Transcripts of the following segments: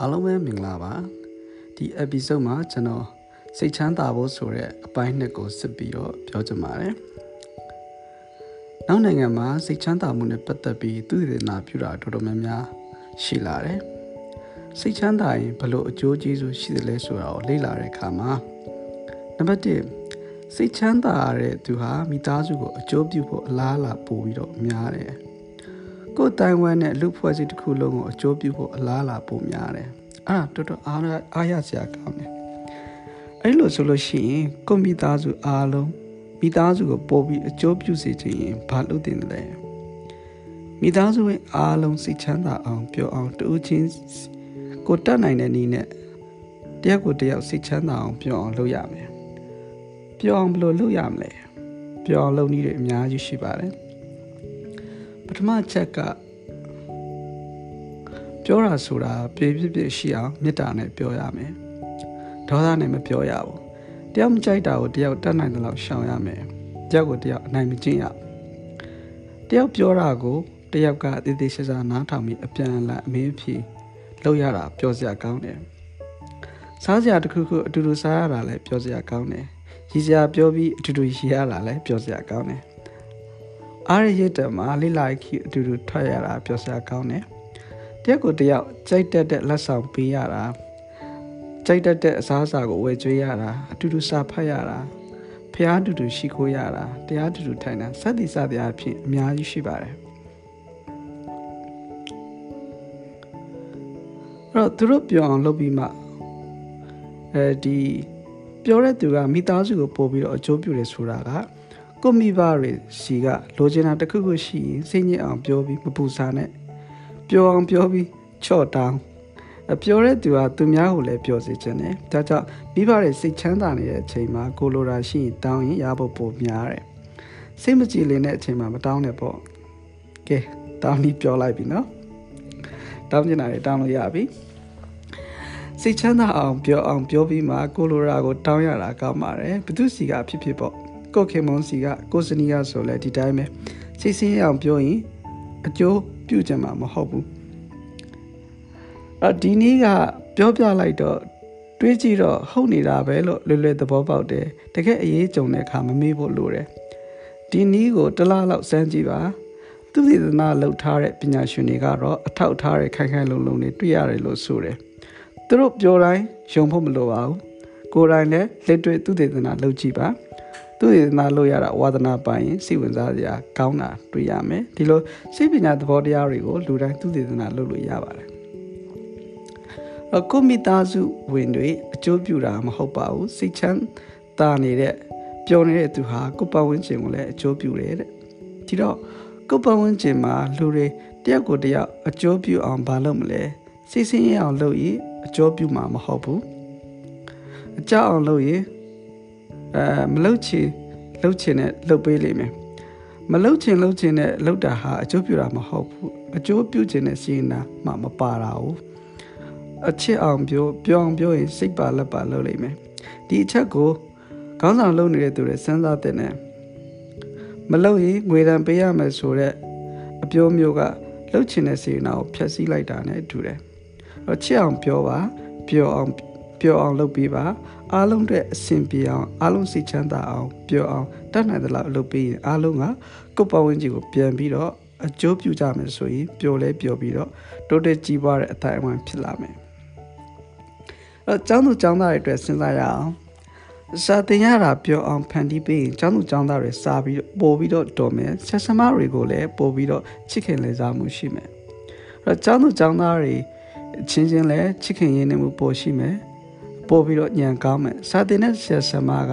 အားလုံးပဲမင်္ဂလာပါဒီ episode မှာကျွန်တော်စိတ်ချမ်းသာဖို့ဆိုတဲ့အပိုင်းနှစ်ကိုစစ်ပြီးတော့ပြောချင်ပါတယ်နောက်နိုင်ငံမှာစိတ်ချမ်းသာမှုနဲ့ပတ်သက်ပြီးသူသေနာပြုတာတော်တော်များများရှိလာတယ်စိတ်ချမ်းသာရင်ဘလို့အကျိုးကျေးဇူးရှိတယ်လဲဆိုတာကိုလေ့လာတဲ့အခါမှာနံပါတ်1စိတ်ချမ်းသာရတဲ့သူဟာမိသားစုကိုအကျိုးပြုဖို့အလားအလာပို့ပြီးတော့များတယ် ကိုယ်တိုင်ဝမ်းနဲ့လူဖွဲ့စည်းတစ်ခုလုံးကိုအကျိုးပြုဖို့အလားအလာပိုများတယ်အဲ့ဒါတော်တော်အားအားရစရာကောင်းတယ်အဲ့လိုဆိုလို့ရှိရင်ကိုမိသားစုအားလုံးမိသားစုကိုပို့ပြီးအကျိုးပြုစေချင်ရင်ဘာလုပ်တင်လဲမိသားစုရဲ့အားလုံးစိတ်ချမ်းသာအောင်ပျော်အောင်တူးချင်းကိုတတ်နိုင်တဲ့နည်းနဲ့တယောက်ကိုတယောက်စိတ်ချမ်းသာအောင်ပျော်အောင်လုပ်ရမယ်ပျော်အောင်ဘယ်လိုလုပ်ရမလဲပျော်အောင်လုပ်နည်းတွေအများကြီးရှိပါတယ် ပထမချက်ကပြောတာဆိုတာပြေပြပြရှိအောင်မေတ္တာနဲ့ပြောရမယ်ဒေါသနဲ့မပြောရဘူးတယောက်မကြိုက်တာကိုတယောက်တတ်နိုင်တဲ့လောက်ရှောင်ရမယ်တယောက်ကိုတယောက်အနိုင်မကျင့်ရတယောက်ပြောတာကိုတယောက်ကတည်တည်ရှာရှာနားထောင်ပြီးအပြန်အလှန်အမေးဖြေလုပ်ရတာပြောစရာကောင်းတယ်စားစရာတစ်ခုခုအတူတူစားရတာလည်းပြောစရာကောင်းတယ်ရည်စရာပြောပြီးအတူတူရည်ရတာလည်းပြောစရာကောင်းတယ် အားရရတဲ့မှာလိလိုက်ခီအတူတူထွက်ရတာပြောစရာကောင်းတယ်တယောက်ကိုတယောက်ကြိုက်တတ်တဲ့လက်ဆောင်ပေးရတာကြိုက်တတ်တဲ့အစားအစာကိုဝယ်ကျွေးရတာအတူတူစာဖတ်ရတာဖျားတူတူရှိခိုးရတာတရားတူတူထိုင်တာစသည်စသည်အဖြစ်အများကြီးရှိပါတယ်အဲ့တော့သူတို့ပြောအောင်လုပ်ပြီးမှအဲဒီပြောတဲ့သူကမိသားစုကိုပို့ပြီးတော့အကျိုးပြုတယ်ဆိုတာက ကိုမိဘတွေစီကလိုချင်တာတစ်ခုခုရှိရင်စိတ်ညစ်အောင်ပြောပြီးမပူစားနဲ့ပြောအောင်ပြောပြီးချော့တောင်းပြောတဲ့သူကသူများကိုလည်းပြောစေချင်တယ်ဒါကြောင့်မိဘတွေစိတ်ချမ်းသာနေတဲ့အချိန်မှာကိုလိုရာရှိရင်တောင်းရင်ရဖို့ပိုများတယ်စိတ်မကြည်လင်တဲ့အချိန်မှာမတောင်းနဲ့ပေါ့ကဲတောင်းပြီးပြောလိုက်ပြီနော်တောင်းချင်တာတွေတောင်းလို့ရပြီစိတ်ချမ်းသာအောင်ပြောအောင်ပြောပြီးမှကိုလိုရာကိုတောင်းရတာကောင်းပါတယ်ဘသူစီကဖြစ်ဖြစ်ပေါ့ ကိုခင်မွန်စီကကိုစနီကဆိုလဲဒီတိုင်းပဲစိတ်ဆင်းအောင်ပြောရင်အကျိုးပြုကြမှာမဟုတ်ဘူးအဒီနေ့ကပြောပြလိုက်တော့တွေးကြည့်တော့ဟုတ်နေတာပဲလို့လွယ်လွယ်သဘောပေါက်တယ်တကယ်အရေးကြုံတဲ့အခါမမေ့ဖို့လိုတယ်ဒီနည်းကိုတစ်လားလောက်စမ်းကြည့်ပါသူသေသနာလှုပ်ထားတဲ့ပညာရှင်တွေကတော့အထောက်ထားတဲ့ခိုင်ခိုင်လုံလုံတွေတွေ့ရတယ်လို့ဆိုတယ်သူတို့ပြောတိုင်းယုံဖို့မလိုပါဘူးကိုယ်တိုင်လည်းလက်တွေ့သူသေသနာလှုပ်ကြည့်ပါ သူရနာလို့ရတာဝါသနာပိုင်ရင်စိတ်ဝင်စားစရာကောင်းတာတွေ့ရမယ်ဒီလိုစိတ်ပညာသဘောတရားတွေကိုလူတိုင်းသူသေသနာလုပ်လို့ရပါတယ်အကုမိသားစုဝင်တွေအကျိုးပြုတာမဟုတ်ပါဘူးစိတ်ချမ်းသာနေတဲ့ပျော်နေတဲ့သူဟာကိုယ်ပတ်ဝန်းကျင်ကိုလည်းအကျိုးပြုတယ်တဲ့ဒီတော့ကိုယ်ပတ်ဝန်းကျင်မှာလူတွေတယောက်ကိုတယောက်အကျိုးပြုအောင်မလုပ်မလဲစိတ်ဆင်းရဲအောင်လုပ်ရင်အကျိုးပြုမှာမဟုတ်ဘူးအကြောက်အောင်လုပ်ရင် အဲမလှုပ်ချင်လှုပ်ချင်နဲ့လှုပ်ပေးလိမ့်မယ်မလှုပ်ချင်လှုပ်ချင်နဲ့လှုပ်တာဟာအကျိုးပြုတာမဟုတ်ဘူးအကျိုးပြုချင်တဲ့စီရင်တာမှမပါတာဘူးအချစ်အောင်ပြောပြောအောင်ပြောရင်စိတ်ပါလက်ပါလှုပ်လိမ့်မယ်ဒီအချက်ကိုခေါင်းဆောင်လုပ်နေတဲ့သူတွေစဉ်းစားတဲ့နဲ့မလှုပ်ရင်ငွေတန်ပေးရမယ်ဆိုတော့အပြောမျိုးကလှုပ်ချင်တဲ့စီရင်တာကိုဖျက်ဆီးလိုက်တာနဲ့တူတယ်အချစ်အောင်ပြောပါပြောအောင် ပြောအောင်လုပ်ပေးပါအားလုံးအတွက်အဆင်ပြေအောင်အားလုံးစိတ်ချမ်းသာအောင်ပြောအောင်တတ်နိုင်သလောက်လုပ်ပေးရင်အားလုံးကကိုယ်ပဝန်းကျင်ကိုပြန်ပြီးတော့အကျိုးပြုကြမယ်ဆိုရင်ပျော်လဲပျော်ပြီးတော့တိုးတက်ကြီးပွားတဲ့အတိုင်းအဝိုင်းဖြစ်လာမယ်အဲကျောင်းသူကျောင်းသားတွေအတွက်စဉ်းစားရအောင်စာတင်ရတာပြောအောင်ဖန်တီးပေးရင်ကျောင်းသူကျောင်းသားတွေစာပြီးပို့ပြီးတော့တော်မယ်ဆက်ဆမတွေကိုလည်းပို့ပြီးတော့ချစ်ခင်လေစားမှုရှိမယ်အဲကျောင်းသူကျောင်းသားတွေချင်းချင်းလည်းချစ်ခင်ရင်းနှီးမှုပို့ရှိမယ် ပို့ပြီးတော့ညံကောင်းမယ်စာတင်တဲ့ဆရာဆမက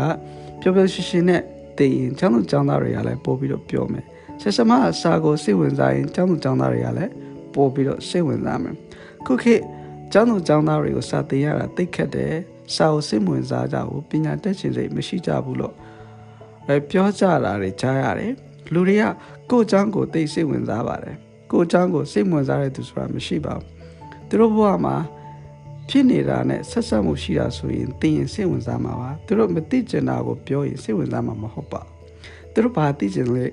ပျော်ပျော်ရွှင်ရွှင်နဲ့တည်ရင်ကျောင်းသူကျောင်းသားတွေကလည်းပို့ပြီးတော့ပြောမယ်ဆရာဆမအစာကိုစိတ်ဝင်စားရင်ကျောင်းသူကျောင်းသားတွေကလည်းပို့ပြီးတော့စိတ်ဝင်စားမယ်ခုခေတ်ကျောင်းသူကျောင်းသားတွေကိုစာတင်ရတာသိခက်တယ်စာကိုစိတ်ဝင်စားကြဘူးပညာတတ်ခြင်းစိတ်မရှိကြဘူးလို့အဲပြောကြတာတွေကြားရတယ်လူတွေကကိုယ့်အကြောင်းကိုသိစိတ်ဝင်စားပါတယ်ကိုယ့်အကြောင်းကိုစိတ်ဝင်စားတဲ့သူဆိုတာမရှိပါဘူးသူတို့ဘဝမှာ ဖြစ်နေတာနဲ့ဆက်ဆက်မှုရှိတာဆိုရင်သိရင်စိတ်ဝင်စားမှာပါသူတို့မသိကျင်တာကိုပြောရင်စိတ်ဝင်စားမှာမဟုတ်ပါသူတို့ဘာသိကျင်လဲ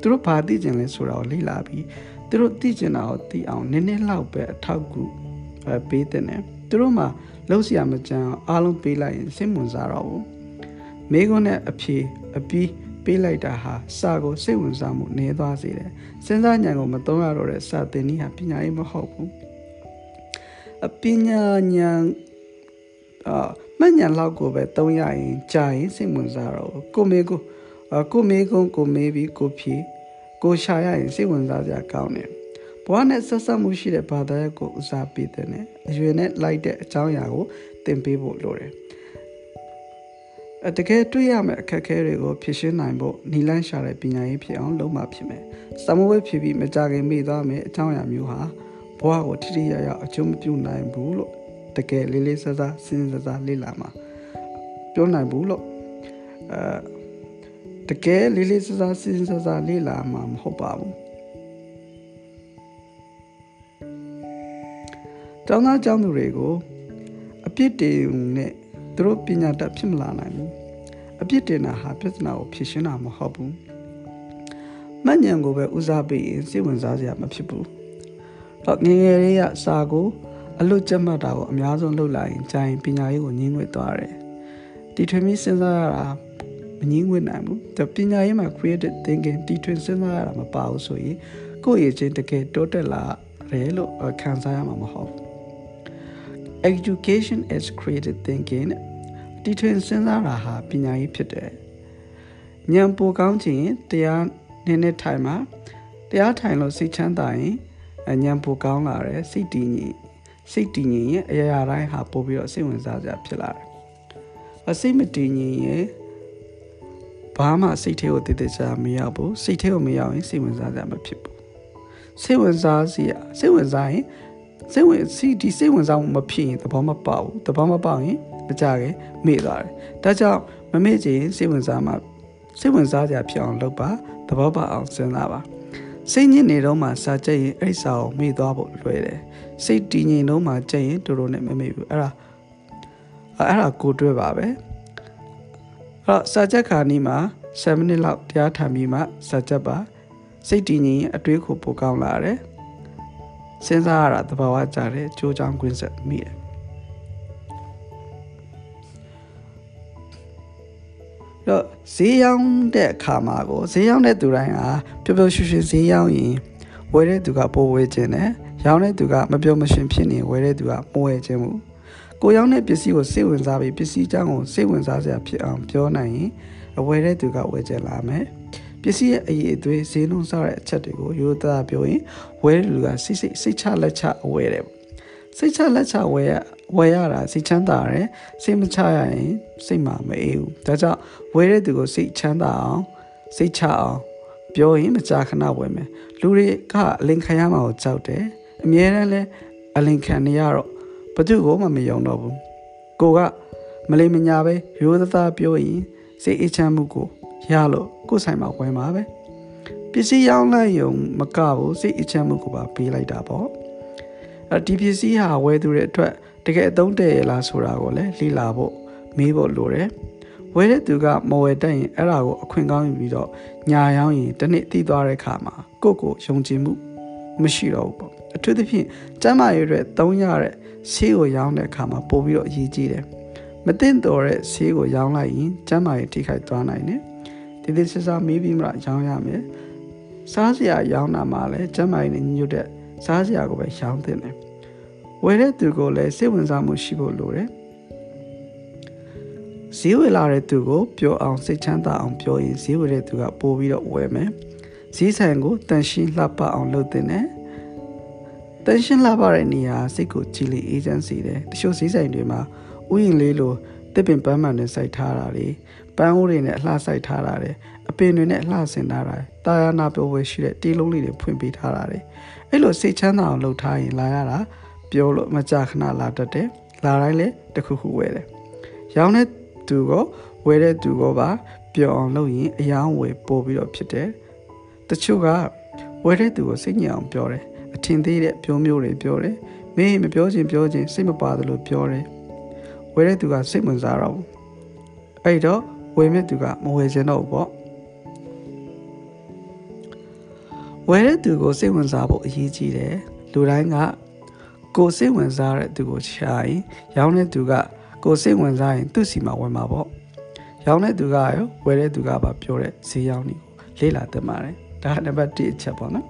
သူတို့ဘာသိကျင်လဲဆိုတာကိုလေ့လာပြီးသူတို့သိကျင်တာကိုသိအောင်နည်းနည်းလောက်ပဲအထောက်ကူပေးတဲ့နဲ့သူတို့မှလှုပ်ရှားမကြမ်းအားလုံးပေးလိုက်ရင်စိတ်ဝင်စားတော့ဘူးမိကုန်းနဲ့အဖြေအပြီးပေးလိုက်တာဟာစာကိုစိတ်ဝင်စားမှုနည်းသွားစေတယ်စဉ်းစားဉာဏ်ကိုမသုံးရတော့တဲ့စာသင်နည်းဟာပညာရေးမဟုတ်ဘူး အပညာဉာဏ်အာမဉဏ်လောက်ကိုပဲသုံးရရင်ကြာရင်စိတ်ဝင်စားတော့ကိုမေကိုကိုမေကုန်းကိုမေးပြီးကိုဖြေကိုရှာရရင်စိတ်ဝင်စားစရာကောင်းတယ်ဘဝနဲ့ဆက်ဆက်မှုရှိတဲ့ဘာသာရပ်ကိုဦးစားပေးတဲ့အရွယ်နဲ့လိုက်တဲ့အကြောင်းအရာကိုသင်ပေးဖို့လိုတယ်အတကယ်တွေ့ရမယ့်အခက်အခဲတွေကိုဖြေရှင်းနိုင်ဖို့နီလန်းရှာတဲ့ပညာရေးဖြစ်အောင်လုပ်မှဖြစ်မယ်။စမဝဲဖြစ်ပြီးမကြခင်မိသွားမယ်အကြောင်းအရာမျိုးဟာ ဘဝကိုထိထိရရအကျိုးမပြုနိုင်ဘူးလို့တကယ်လေးလေးစားစားစဉ်းစားစားလေ့လာမှာပြောနိုင်ဘူးလို့အဲတကယ်လေးလေးစားစားစဉ်းစားစားလေ့လာမှာမဟုတ်ပါဘူးကျောင်းသားကျောင်းသူတွေကိုအပြစ်တင်နဲ့သူတို့ပညာတတ်ဖြစ်မလာနိုင်ဘူးအပြစ်တင်တာဟာပြဿနာကိုဖြေရှင်းတာမဟုတ်ဘူးမှတ်ဉာဏ်ကိုပဲဦးစားပေးရင်စိတ်ဝင်စားစရာမဖြစ်ဘူး တော့ငငယ်လေးကစာကိုအလွတ်ကျက်မှတ်တာကိုအများဆုံးလုပ်လာရင်ဂျိုင်းပညာရေးကိုညှင်းငွေ့သွားတယ်တီထွင်ပြီးစဉ်းစားရတာမငြင်းငွေ့နိုင်ဘူးဒါပညာရေးမှာ creative thinking တီထွင်စဉ်းစားရတာမပါဘူးဆိုရင်ကိုယ့်ရဲ့ချင်းတကယ်တိုးတက်လာတယ်လို့ခံစားရမှာမဟုတ်ဘူး education is creative thinking တီထွင်စဉ်းစားတာဟာပညာရေးဖြစ်တယ်ဉာဏ်ပိုကောင်းခြင်းတရားနည်းနည်းထိုင်မှာတရားထိုင်လို့စိတ်ချမ်းသာရင် ဉာဏ်ပိုကောင်းလာတယ်စိတ်တည်ငြိမ်စိတ်တည်ငြိမ်ရင်အရာရာတိုင်းဟာပို့ပြီးတော့စိတ်ဝင်စားစရာဖြစ်လာတယ်အစိတ်မတည်ငြိမ်ရင်ဘာမှစိတ်ထဲကိုတည်တည်ချာမရောက်ဘူးစိတ်ထဲကိုမရောက်ရင်စိတ်ဝင်စားစရာမဖြစ်ဘူးစိတ်ဝင်စားစရာစိတ်ဝင်စားရင်စိတ်ဝင်စီဒီစိတ်ဝင်စားမှုမဖြစ်ရင်သဘောမပေါက်ဘူးသဘောမပေါက်ရင်မကြခင်မေ့သွားတယ်ဒါကြောင့်မမေ့ချင်စိတ်ဝင်စားမှစိတ်ဝင်စားစရာဖြစ်အောင်လုပ်ပါသဘောပေါက်အောင်စဉ်းစားပါ စိတ်ညစ်နေတော့မှစာကြက်ရင်အဲ့စာကိုမေ့သွားဖို့လွယ်တယ်စိတ်တည်ငြိမ်တော့မှကြက်ရင်တို့တို့နဲ့မမေ့ဘူးအဲ့ဒါအဲ့ဒါကိုတွေ့ပါပဲအဲ့တော့စာကြက်ခါနီးမှာ7မိနစ်လောက်တရားထိုင်ပြီးမှစာကြက်ပါစိတ်တည်ငြိမ်ရင်အတွေးကိုပိုကောင်းလာတယ်စဉ်းစားရတာသဘာဝကြတယ်ကြိုးချောင်းကွင်းဆက်မိတယ် တော့ဈေးရောင်းတဲ့အခါမှာကိုဈေးရောင်းတဲ့သူတိုင်းဟာပျော်ပျော်ရွှင်ရွှင်ဈေးရောင်းရင်ဝယ်တဲ့သူကပိုဝယ်ခြင်းနဲ့ရောင်းတဲ့သူကမပျော်မရွှင်ဖြစ်နေဝယ်တဲ့သူကမဝယ်ခြင်းဘူးကိုရောင်းတဲ့ပစ္စည်းကိုစိတ်ဝင်စားပြီးပစ္စည်းကြောင်းကိုစိတ်ဝင်စားစရာဖြစ်အောင်ပြောနိုင်ရင်အဝယ်တဲ့သူကဝယ်ခြင်းလာမယ်ပစ္စည်းရဲ့အရေးအသွေးဈေးနှုန်းစတဲ့အချက်တွေကိုရိုးသားပြောရင်ဝယ်တဲ့လူကစိတ်စိတ်စိတ်ချလက်ချအဝယ်တယ် စိတ်ချလက်ချဝယ်ရဝယ်ရတာစိတ်ချမ်းသာတယ်စိတ်မချရရင်စိတ်မှမအေးဘူးဒါကြောင့်ဝယ်တဲ့သူကိုစိတ်ချမ်းသာအောင်စိတ်ချအောင်ပြောရင်မကြာခဏဝယ်မယ်လူတွေကအလင်ခံရမှာကိုကြောက်တယ်အမြဲတမ်းလဲအလင်ခံနေရတော့ဘသူ့ကိုမှမယုံတော့ဘူးကိုကမလိမ္မညာပဲရိုးသားပြောရင်စိတ်အေးချမ်းမှုကိုရလို့ကိုယ်ဆိုင်မှာဝယ်မှာပဲပစ္စည်းရောင်းလိုက်ရုံမကဘူးစိတ်အေးချမ်းမှုကိုပါပေးလိုက်တာပေါ့အဲ ဒီပစ္စည်းဟာဝယ်သူတွေအတွက်တကယ်အသုံးတည့်ရလားဆိုတာကိုလည်းလေ့လာဖို့မေးဖို့လိုတယ်ဝယ်တဲ့သူကမဝယ်တတ်ရင်အဲ့ဒါကိုအခွင့်ကောင်းယူပြီးတော့ညာရောင်းရင်တစ်နှစ်သိသွားတဲ့အခါမှာကိုယ့်ကိုယုံကြည်မှုမရှိတော့ဘူးပေါ့အထူးသဖြင့်ကျမ်းမာရေးအတွက်သုံးရတဲ့ဆေးကိုရောင်းတဲ့အခါမှာပို့ပြီးတော့အရေးကြီးတယ်မသိတော်တဲ့ဆေးကိုရောင်းလိုက်ရင်ကျမ်းမာရေးထိခိုက်သွားနိုင်တယ်ဒီဒီဆဆမေးပြီးမှရောင်းရမယ်စားစရာရောင်းတာမှလည်းကျမ်းမာရေးနဲ့ညှို့တဲ့ စားစရာကိုပဲရောင်းသင့်တယ်ဝယ်တဲ့သူကိုလည်းစိတ်ဝင်စားမှုရှိဖို့လိုတယ်ဈေးဝယ်လာတဲ့သူကိုပြောအောင်စိတ်ချမ်းသာအောင်ပြောရင်ဈေးဝယ်တဲ့သူကပို့ပြီးတော့ဝယ်မယ်ဈေးဆိုင်ကိုတန်ရှင်းလှပအောင်လုပ်တင်တယ်တန်ရှင်းလှပတဲ့နေရာစိတ်ကိုကြည်လီအေဂျင့်စီတယ်တချို့ဈေးဆိုင်တွေမှာဥယျာဉ်လေးလိုတစ်ပင်ပန်းမှန်နဲ့စိုက်ထားတာတွေ ပန်းအိုးတွေနဲ့အလှစိုက်ထားတာတွေအပင်တွေနဲ့အလှဆင်ထားတာတာယာနာပြောဝဲရှိတဲ့တီးလုံးလေးတွေဖွင့်ပေးထားတာတွေအဲ့လိုစိတ်ချမ်းသာအောင်လုပ်ထားရင်လာရတာပြောလို့မကြာခဏလာတတ်တယ်လာတိုင်းလည်းတခုခုဝယ်တယ်ရောင်းတဲ့သူကဝယ်တဲ့သူကပါပျော်အောင်လုပ်ရင်အယောင်းဝယ်ပို့ပြီးတော့ဖြစ်တယ်တချို့ကဝယ်တဲ့သူကိုစိတ်ညစ်အောင်ပြောတယ်အထင်သေးတဲ့ပြောမျိုးတွေပြောတယ်မင်းမပြောချင်ပြောချင်စိတ်မပါသလိုပြောတယ်ဝယ်တဲ့သူကစိတ်ဝင်စားတော့ဘူးအဲ့တော့ ဝယ်မဲ့သူကမဝယ်ချင်တော့ဘူးပေါ့ဝယ်တဲ့သူကိုစိတ်ဝင်စားဖို့အရေးကြီးတယ်လူတိုင်းကကိုစိတ်ဝင်စားတဲ့သူကိုရှာရင်ရောင်းတဲ့သူကကိုစိတ်ဝင်စားရင်သူ့စီမှာဝင်မှာပေါ့ရောင်းတဲ့သူကရောဝယ်တဲ့သူကပါပြောတဲ့ဈေးရောင်းနေကိုလေ့လာသင်ပါတယ်ဒါကနံပါတ်1အချက်ပေါ့နော်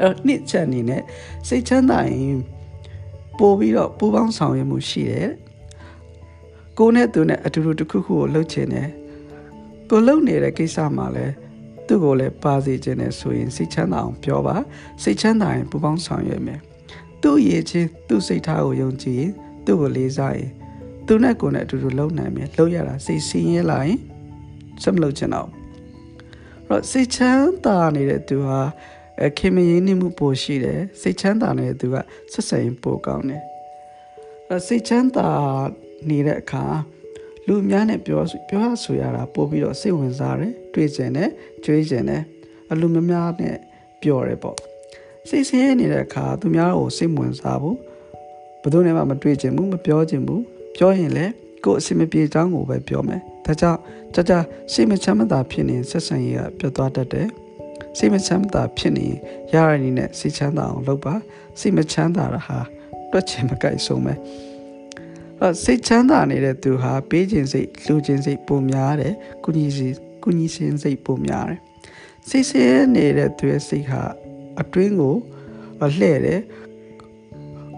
အဲ့တော့နှစ်ချက်အနေနဲ့စိတ်ချမ်းသာရင်ပို့ပြီးတော့ပူပေါင်းဆောင်ရွက်မှုရှိတယ် ကိုနဲ့သူနဲ့အတူတူတစ်ခုခုကိုလှုပ်ချင်တယ်ကိုလှုပ်နေတဲ့ကိစ္စမှာလည်းသူ့ကိုလည်းပါစေခြင်းနဲ့ဆိုရင်စိတ်ချမ်းသာအောင်ပြောပါစိတ်ချမ်းသာရင်ပူပေါင်းဆောင်ရွက်မယ်သူ့ရည်ချင်းသူ့စိတ်ထားကိုယုံကြည်ရင်သူ့ကိုလေးစားရင်သူနဲ့ကိုယ်နဲ့အတူတူလုံနိုင်မယ်လုံရတာစိတ်ဆင်းရဲလာရင်စမလို့ချင်တော့တော့စိတ်ချမ်းသာနေတဲ့သူဟာအခင်မရင်းနှီးမှုပိုရှိတယ်စိတ်ချမ်းသာနေတဲ့သူကဆက်ဆံရင်ပိုကောင်းတယ်အဲစိတ်ချမ်းသာ နေတဲ့အခါလူအများနဲ့ပြောပြောဆိုရတာပို့ပြီးတော့စိတ်ဝင်စားတယ်တွေ့ကျင်တယ်ကြွေးကျင်တယ်အလူမများနဲ့ပြောရဲပေါ့စိတ်ဆင်းရဲနေတဲ့အခါသူများကိုစိတ်ဝင်စားဖို့ဘယ်သူနဲ့မှမတွေ့ချင်ဘူးမပြောချင်ဘူးပြောရင်လည်းကိုယ်အစီမပြေချောင်းကိုပဲပြောမယ်ဒါကြောင့်ကြကြစိတ်မချမ်းသာဖြစ်နေဆက်ဆံရေးကပြတ်သွားတတ်တယ်စိတ်မချမ်းသာဖြစ်နေရရနေနဲ့စိတ်ချမ်းသာအောင်လုပ်ပါစိတ်မချမ်းသာတာဟာတွက်ချင်မကြိုက်ဆုံးပဲ အဲစိတ်ချမ်းသာနေတဲ့သူဟာပေးခြင်းစိတ်လူခြင်းစိတ်ပုံများတယ်ကုညီစီကုညီစင်စိတ်ပုံများတယ်စိတ်ဆဲနေတဲ့သူရဲ့စိတ်ဟာအတွင်းကိုလှဲ့တယ်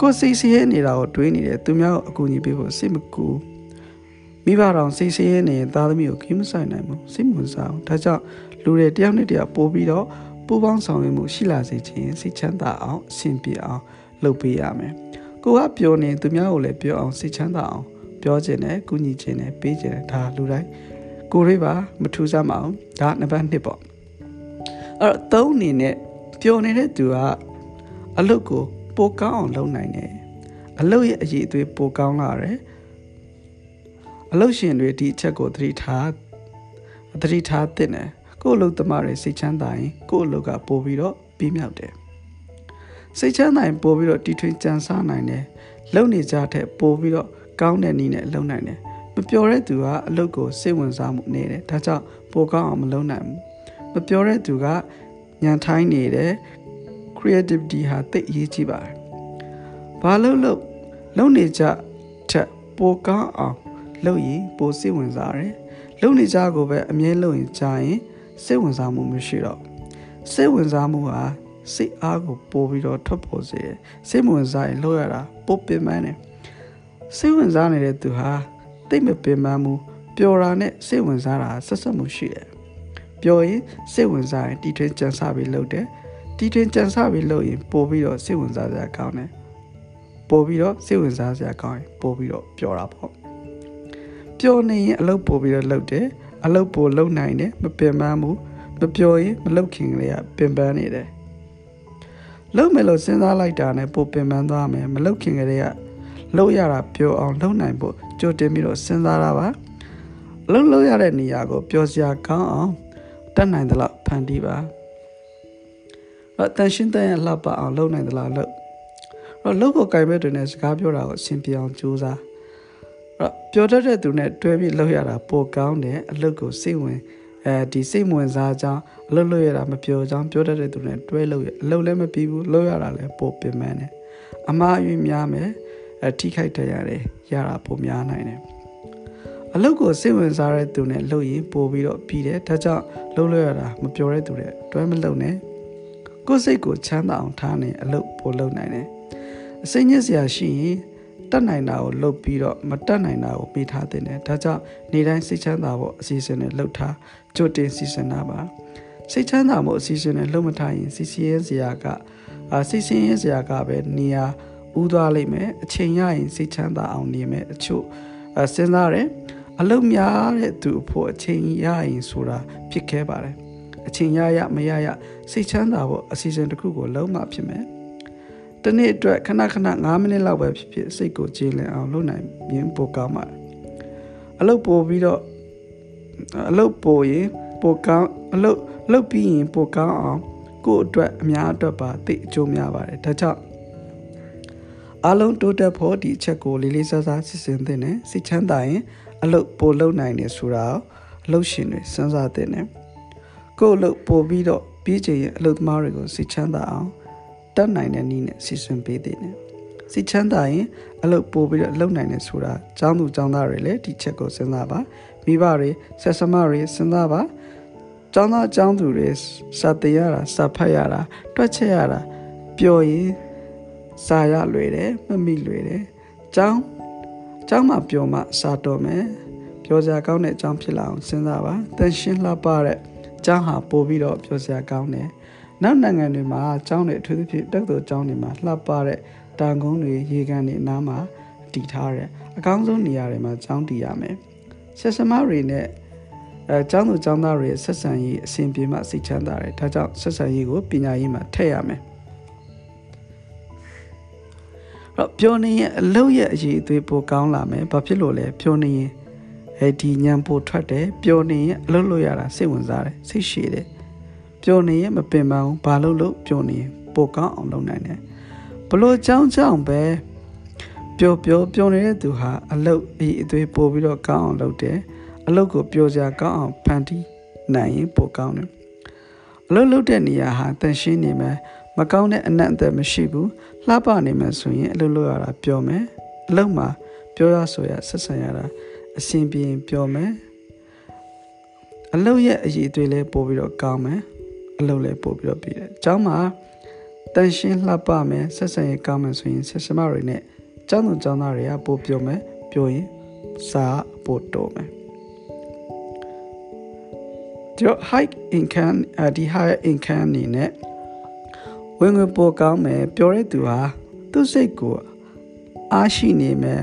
ကိုယ်စိတ်ဆဲနေတာကိုတွေးနေတယ်သူများကိုအကူအညီပေးဖို့စိတ်မကူမိဘတော်စိတ်ဆဲနေရင်သားသမီးကိုခင်းမဆိုင်နိုင်ဘူးစိတ်ဝင်စားအောင်ဒါကြောင့်လူတွေတယောက်နဲ့တယောက်ပို့ပြီးတော့ပူပေါင်းဆောင်ရွက်မှုရှိလာစေခြင်းစိတ်ချမ်းသာအောင်အဆင်ပြေအောင်လုပ်ပေးရမယ် ကိုကပြောနေသူများကိုလည်းပြောအောင်စိတ်ချမ်းသာအောင်ပြောခြင်းနဲ့ကုညီခြင်းနဲ့ပေးခြင်းနဲ့ဒါလူတိုင်းကိုရိပါမထူးဆန်းမအောင်ဒါနံပါတ်1ပေါ့အဲ့တော့သုံးအနေနဲ့ပျော်နေတဲ့သူကအလုပ်ကိုပိုကောင်းအောင်လုပ်နိုင်တယ်အလုပ်ရဲ့အရေးအသွေးပိုကောင်းလာတယ်အလုပ်ရှင်တွေဒီအချက်ကိုသတိထားသတိထားသင့်တယ်ကို့အလုပ်သမားတွေစိတ်ချမ်းသာရင်ကို့အလုပ်ကပိုပြီးတော့ပြီးမြောက်တယ် စိတ်ချမ်းသာရင်ပိုပြီးတော့တီထွင်ကြံစားနိုင်တယ်လုပ်နေကြတဲ့ပိုပြီးတော့ကောင်းတဲ့နည်းနဲ့လုပ်နိုင်တယ်မပျော်တဲ့သူကအလုပ်ကိုစိတ်ဝင်စားမှုနေတယ်ဒါကြောင့်ပိုကောင်းအောင်မလုပ်နိုင်ဘူးမပျော်တဲ့သူကညံထိုင်းနေတယ် creativity ဟာတိတ်အရေးကြီးပါတယ်။ဘာလို့လို့လုံနေကြထက်ပိုကောင်းအောင်လုပ်ရင်ပိုစိတ်ဝင်စားတယ်။လုံနေကြကိုပဲအမြဲလုပ်ရင်ကြာရင်စိတ်ဝင်စားမှုမရှိတော့စိတ်ဝင်စားမှုဟာ စိတ်အားကိုပိုပြီးတော့ထွက်ပေါ်စေတယ်။စိတ်ဝင်စားရင်လုပ်ရတာပိုပင်ပန်းတယ်။စိတ်ဝင်စားနေတဲ့သူဟာတိတ်မပင်ပန်းဘူးပျော်တာနဲ့စိတ်ဝင်စားတာဆက်ဆက်မှုရှိတယ်။ပျော်ရင်စိတ်ဝင်စားရင်တီထွင်ကြံစားပြီးလုပ်တယ်။တီထွင်ကြံစပြီးလုပ်ရင်ပို့ပြီးတော့စိတ်ဝင်စားစရာကောင်းတယ်ပို့ပြီးတော့စိတ်ဝင်စားစရာကောင်းရင်ပို့ပြီးတော့ပျော်တာပေါ့ပျော်နေရင်အလုပ်ပို့ပြီးတော့လုပ်တယ်အလုပ်ပို့လုပ်နိုင်တယ်မပင်ပန်းဘူးမပျော်ရင်မလုပ်ခင်ကလေးကပင်ပန်းနေတယ် လုပ်မယ်လို့စဉ်းစားလိုက်တာနဲ့ပို့ပင်ပန်းသွားမယ်မလုပ်ခင်ကလေးကလုပ်ရတာပျော်အောင်လုပ်နိုင်ဖို့ကြိုတင်ပြီးတော့စဉ်းစားတာပါလှုပ်လှုပ်ရတဲ့နေရာကိုပျော်စရာကောင်းအောင်တတ်နိုင်သလောက်ဖန်တီးပါတော့တန်ရှင်းတဲ့လှပအောင်လုပ်နိုင်သလားလို့တော့လုပ်ကိုကြိုင်မဲ့တွေနဲ့စကားပြောတာကိုအဆင်ပြေအောင်ကြိုးစားတော့ပြောတတ်တဲ့သူနဲ့တွဲပြီးလုပ်ရတာပိုကောင်းတယ်အလုပ်ကိုစိတ်ဝင် အဲဒီစိတ်ဝင်စားကြောင်းအလုပ်လုပ်ရတာမပြောကြောင်းပြောတတ်တဲ့သူနဲ့တွဲလုပ်ရအလုပ်လည်းမပြီးဘူးလုပ်ရတာလည်းပိုပင်ပန်းတယ်အမှားအယွင်းများမယ်အထိခိုက်တရတယ်ရတာပိုများနိုင်တယ်အလုပ်ကိုစိတ်ဝင်စားတဲ့သူနဲ့လုပ်ရင်ပို့ပြီးတော့ပြီးတယ်ဒါကြောင့်လုပ်လို့ရတာမပြောတဲ့သူတွေတွဲမလုပ်နဲ့ကိုယ်စိတ်ကိုချမ်းသာအောင်ထားနေအလုပ်ပိုလုပ်နိုင်တယ်အစိမ့်ညစ်စရာရှိရင် တတ်နိုင်တာကိုလုပ်ပြီးတော့မတတ်နိုင်တာကိုပေးထားတဲ့တယ်ဒါကြောင့်နေတိုင်းစိတ်ချမ်းသာဖို့အစီအစဉ်နဲ့လုပ်ထားကြိုတင်စီစဉ်တာပါစိတ်ချမ်းသာမှုအစီအစဉ်နဲ့လုပ်မထားရင်စီစီရဲစရာကအာစိတ်ဆင်းရဲစရာကပဲနေရာဥသွားလိမ့်မယ်အချိန်ရရင်စိတ်ချမ်းသာအောင်နေမယ်အချို့စဉ်းစားတယ်အလုပ်များတဲ့သူအဖို့အချိန်ရရင်ဆိုတာဖြစ်ခဲ့ပါတယ်အချိန်ရရမရရစိတ်ချမ်းသာဖို့အစီအစဉ်တစ်ခုကိုလုံးမဖြစ်မယ်။ တနေ့အတွက်ခဏခဏ9မိနစ်လောက်ပဲဖြစ်ဖြစ်စိတ်ကိုကြည်လင်အောင်လုပ်နိုင်ရင်ပိုကောင်းပါတယ်။အလုပ်ပို့ပြီးတော့အလုပ်ပို့ရင်ပိုကောင်းအလုပ်လုပ်ပြီးရင်ပိုကောင်းအောင်ကိုယ့်အတွက်အများအတွက်ပါသိအကျိုးများပါတယ်။ဒါကြောင့်အလုံးတိုးတက်ဖို့ဒီအချက်ကိုလေးလေးစားစားစစ်စင်သင့်တယ်။စိတ်ချမ်းသာရင်အလုပ်ပို့လုပ်နိုင်တယ်ဆိုတာအလုပ်ရှင်တွေစဉ်းစားသင့်တယ်။ကိုယ့်အလုပ်ပို့ပြီးတော့ပြီးချင်ရင်အလုပ်သမားတွေကိုစိတ်ချမ်းသာအောင် တတ်နိုင်တဲ့နည်းနဲ့စီစဉ်ပေးသေးတယ် စိတ်ချမ်းသာရင်အလုပ်ပို့ပြီးတော့လုပ်နိုင်တယ်ဆိုတာចောင်းသူចောင်းသားတွေလည်းဒီချက်ကိုစဉ်းစားပါမိဘတွေဆက်ဆမတွေစဉ်းစားပါចောင်းသားចောင်းသူတွေစာတင်ရတာစာဖတ်ရတာတွက်ချက်ရတာပျော်ရင်စာရလွယ်တယ်မမိလွယ်တယ်ចောင်းចောင်းမှာပျော်မှစာတော်မယ်ပျော်စရာကောင်းတဲ့အကြောင်းဖြစ်လာအောင်စဉ်းစားပါတန်ရှင်းလှပတဲ့ကျောင်းဟာပို့ပြီးတော့ပျော်စရာကောင်းတယ် နောက်နိုင်ငံတွေမှာကျောင်းတွေအထူးသဖြင့်တက်တော်ကျောင်းတွေမှာလှပတဲ့တန်ကုန်းတွေရေကန်တွေအနားမှာတည်ထားတယ်အကောင်းဆုံးနေရာတွေမှာကျောင်းတည်ရမယ်ဆက်စမတွေနဲ့အဲကျောင်းသူကျောင်းသားတွေဆက်ဆံရေးအစဉ်ပြေမှစိတ်ချမ်းသာတယ်ဒါကြောင့်ဆက်ဆံရေးကိုပညာရေးမှာထည့်ရမယ်တော့ပြောနေရင်အလုပ်ရဲ့အရေးအသွေးပိုကောင်းလာမယ်ဘာဖြစ်လို့လဲပြောနေရင်အဲဒီညံပိုထွက်တယ်ပြောနေရင်အလုပ်လုပ်ရတာစိတ်ဝင်စားတယ်စိတ်ရှည်တယ် ပြောနေရင်မပင်ပန်းဘူးဘာလို့လို့ပြောနေရင်ပိုကောင်းအောင်လုပ်နိုင်တယ်ဘလို့ကြောင်းကြောင်းပဲပျော်ပျော်ပျော်နေတဲ့သူဟာအလုတ်အည်အသွေးပို့ပြီးတော့ကောင်းအောင်လုပ်တယ်အလုတ်ကိုပျော်စရာကောင်းအောင်ဖန်တီးနိုင်ရင်ပိုကောင်းတယ်အလုတ်လုပ်တဲ့နေရာဟာတန်ရှင်းနေမယ်မကောင်းတဲ့အနက်အသက်မရှိဘူးလှပနေမယ်ဆိုရင်အလုတ်လုပ်ရတာပျော်မယ်အလုတ်မှာပြောရဆိုရဆက်ဆံရတာအဆင်ပြေရင်ပျော်မယ်အလုတ်ရဲ့အည်အသွေးလည်းပို့ပြီးတော့ကောင်းမယ် အလုတ်လည်းပို့ပြီးတော့ပြီးတယ်။ကျောင်းမှာတန်ရှင်းလှပမယ်ဆက်ဆံရေးကောင်းမယ်ဆိုရင်ဆက်စမတွေနဲ့ကျောင်းသူကျောင်းသားတွေကပို့ပြောမယ်ပြောရင်စာပို့တော့မယ်ဒီ high income ဒီ high income နေနဲ့ဝင်ငွေပိုကောင်းမယ်ပြောတဲ့သူဟာသူ့စိတ်ကိုအားရှိနေမယ်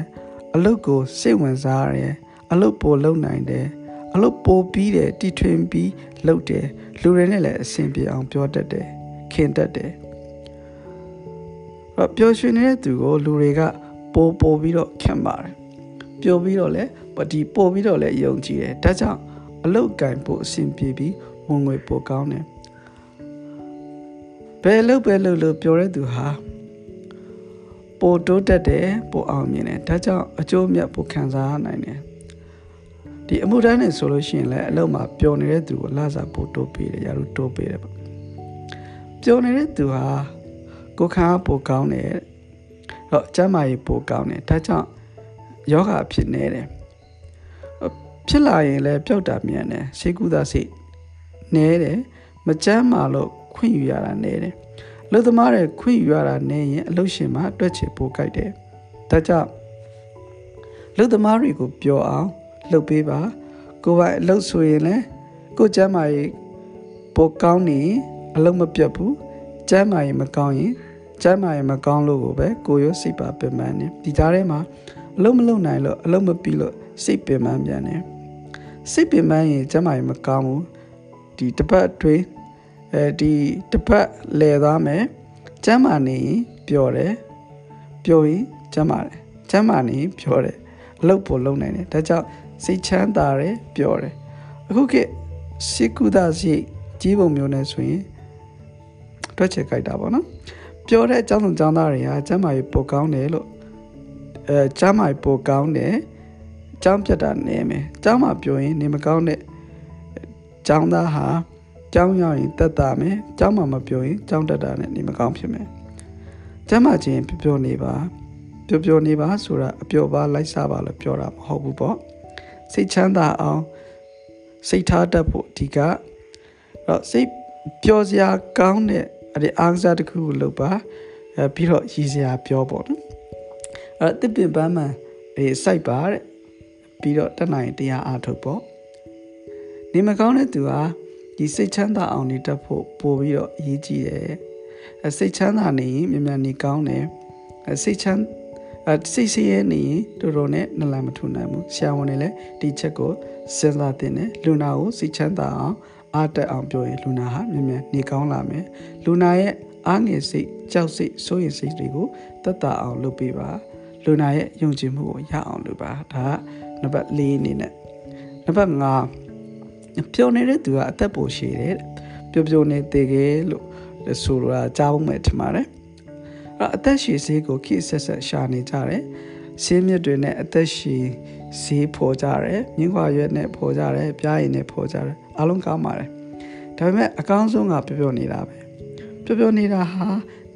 အလုပ်ကိုစိတ်ဝင်စားရတယ်အလုပ်ပိုလုပ်နိုင်တယ် အလုပ်ပိုပြီးတယ်တီထွင်ပြီးလုပ်တယ်လူတွေနဲ့လည်းအဆင်ပြေအောင်ပြောတတ်တယ်ခင်တတ်တယ်တော့ပျော်ရွှင်နေတဲ့သူကိုလူတွေကပိုပိုပြီးတော့ခင်ပါတယ်ပျော်ပြီးတော့လည်းဒီပိုပြီးတော့လည်းယုံကြည်တယ်ဒါကြောင့်အလုတ်ကင်ပို့အဆင်ပြေပြီးဝင်ငွေပိုကောင်းတယ်ဘယ်လုတ်ပဲလုတ်လို့ပြောတဲ့သူဟာပိုတိုးတက်တယ်ပိုအောင်မြင်တယ်ဒါကြောင့်အကျိုးမြတ်ပိုခံစားနိုင်တယ် ဒီအမှုတန်းနဲ့ဆိုလို့ရှိရင်လည်းအလုံးမှာပျော်နေတဲ့သူကိုလာစားပိုတိုးပေးတယ်ရာတို့တိုးပေးတယ်ပေါ့ပျော်နေတဲ့သူဟာကိုခံအားပိုကောင်းတယ်တော့ကျမ်းမာရေးပိုကောင်းတယ်ဒါကြောင့်ယောဂဖြစ်နေတယ်ဖြစ်လာရင်လည်းပျောက်တာမြန်တယ်စိတ်ကူးတာစိတ်နဲတယ်မကျမ်းမာလို့ခွင့်ယူရတာနဲတယ်လူသမားတွေခွင့်ယူရတာနဲရင်အလုရှင်မှာတွက်ချေပိုကြိုက်တယ်ဒါကြောင့်လူသမားတွေကိုပြောအောင် လှုပ်ပေးပါကိုယ်ပိုင်အလုပ်ဆိုရင်လည်းကိုကျမ်းမာရေးပိုကောင်းနေအလုပ်မပြတ်ဘူးကျမ်းမာရေးမကောင်းရင်ကျမ်းမာရေးမကောင်းလို့ကိုပဲကိုရောစိတ်ပါပင်ပန်းနေဒီကြားထဲမှာအလုံးမလုံးနိုင်လို့အလုံးမပြီးလို့စိတ်ပင်ပန်းပြန်တယ်စိတ်ပင်ပန်းရင်ကျမ်းမာရေးမကောင်းဘူးဒီတစ်ပတ်အတွင်းအဲဒီတစ်ပတ်လဲသွားမယ်ကျမ်းမာနေရင်ပျော်တယ်ပျော်ရင်ကျမ်းမာတယ်ကျမ်းမာနေရင်ပျော်တယ်အလုပ်ပိုလုပ်နိုင်တယ်ဒါကြောင့် စိတ်ချမ်းသာတယ်ပျော်တယ်အခုခေတ်စိတ်ကူတာစိတ်ကြီးပုံမျိုးနဲ့ဆိုရင်တွက်ချက်ကြိုက်တာပေါ့နော်ပြောတဲ့အကြောင်းဆောင်ကျောင်းသားတွေကကျမ်းမာရေးပိုကောင်းတယ်လို့အဲကျမ်းမာရေးပိုကောင်းတယ်ကျောင်းပြတ်တာနေမယ်ကျောင်းမှာပြောရင်နေမကောင်းတဲ့ကျောင်းသားဟာကျောင်းရောက်ရင်တက်တာမယ်ကျောင်းမှာမပြောရင်ကျောင်းတက်တာနဲ့နေမကောင်းဖြစ်မယ်ကျမ်းမာခြင်းပြောပြောနေပါပြောပြောနေပါဆိုတာအပြောပါလိုက်စားပါလို့ပြောတာမဟုတ်ဘူးပေါ့ စိတ်ချမ်းသာအောင်စိတ်ထားတတ်ဖို့အဓိကတော့စိတ်ပျော်စရာကောင်းတဲ့အဲ့ဒီအားကစားတစ်ခုကိုလုပ်ပါအဲပြီးတော့ရည်စရာပြောပေါ့နော်အဲ့တစ်ပင်ပန်းမှအေးစိုက်ပါတဲ့ပြီးတော့တက်နိုင်တရားအားထုတ်ပေါ့နေမကောင်းတဲ့သူဟာဒီစိတ်ချမ်းသာအောင်နေတတ်ဖို့ပို့ပြီးတော့အရေးကြီးတယ်စိတ်ချမ်းသာနေရင်မြန်မြန်နေကောင်းတယ်စိတ်ချမ်း အဲစိတ်ဆင်းရဲနေရင်တော်တော်နဲ့နလန်မထူနိုင်ဘူးဆရာဝန်တွေလည်းဒီချက်ကိုစဉ်းစားသင့်တယ်လူနာကိုစိတ်ချမ်းသာအောင်အားတက်အောင်ပြောရင်လူနာဟာမြန်မြန်နေကောင်းလာမယ်လူနာရဲ့အားငယ်စိတ်ကြောက်စိတ်စိုးရိမ်စိတ်တွေကိုတက်တာအောင်လုပ်ပေးပါလူနာရဲ့ယုံကြည်မှုကိုရအောင်လုပ်ပါဒါကနံပါတ်၄အနေနဲ့နံပါတ်5ပြောနေတဲ့သူကအသက်ပိုရှည်တယ်ပြောပြောနေသေးတယ်လို့ဆိုလိုတာကြားဖို့မဲ့ထင်ပါတယ် အဲ့အသက်ရှည်ဆေးကိုခိဆက်ဆက်ရှာနေကြတယ်ဆေးမြစ်တွေနဲ့အသက်ရှည်ဆေးဖော်ကြတယ်မြင်းခွာရွက်နဲ့ဖော်ကြတယ်ပြားရည်နဲ့ဖော်ကြတယ်အားလုံးကောင်းပါတယ်ဒါပေမဲ့အကောင်းဆုံးကပြောပြောနေတာပဲပျော်ပျော်နေတာဟာ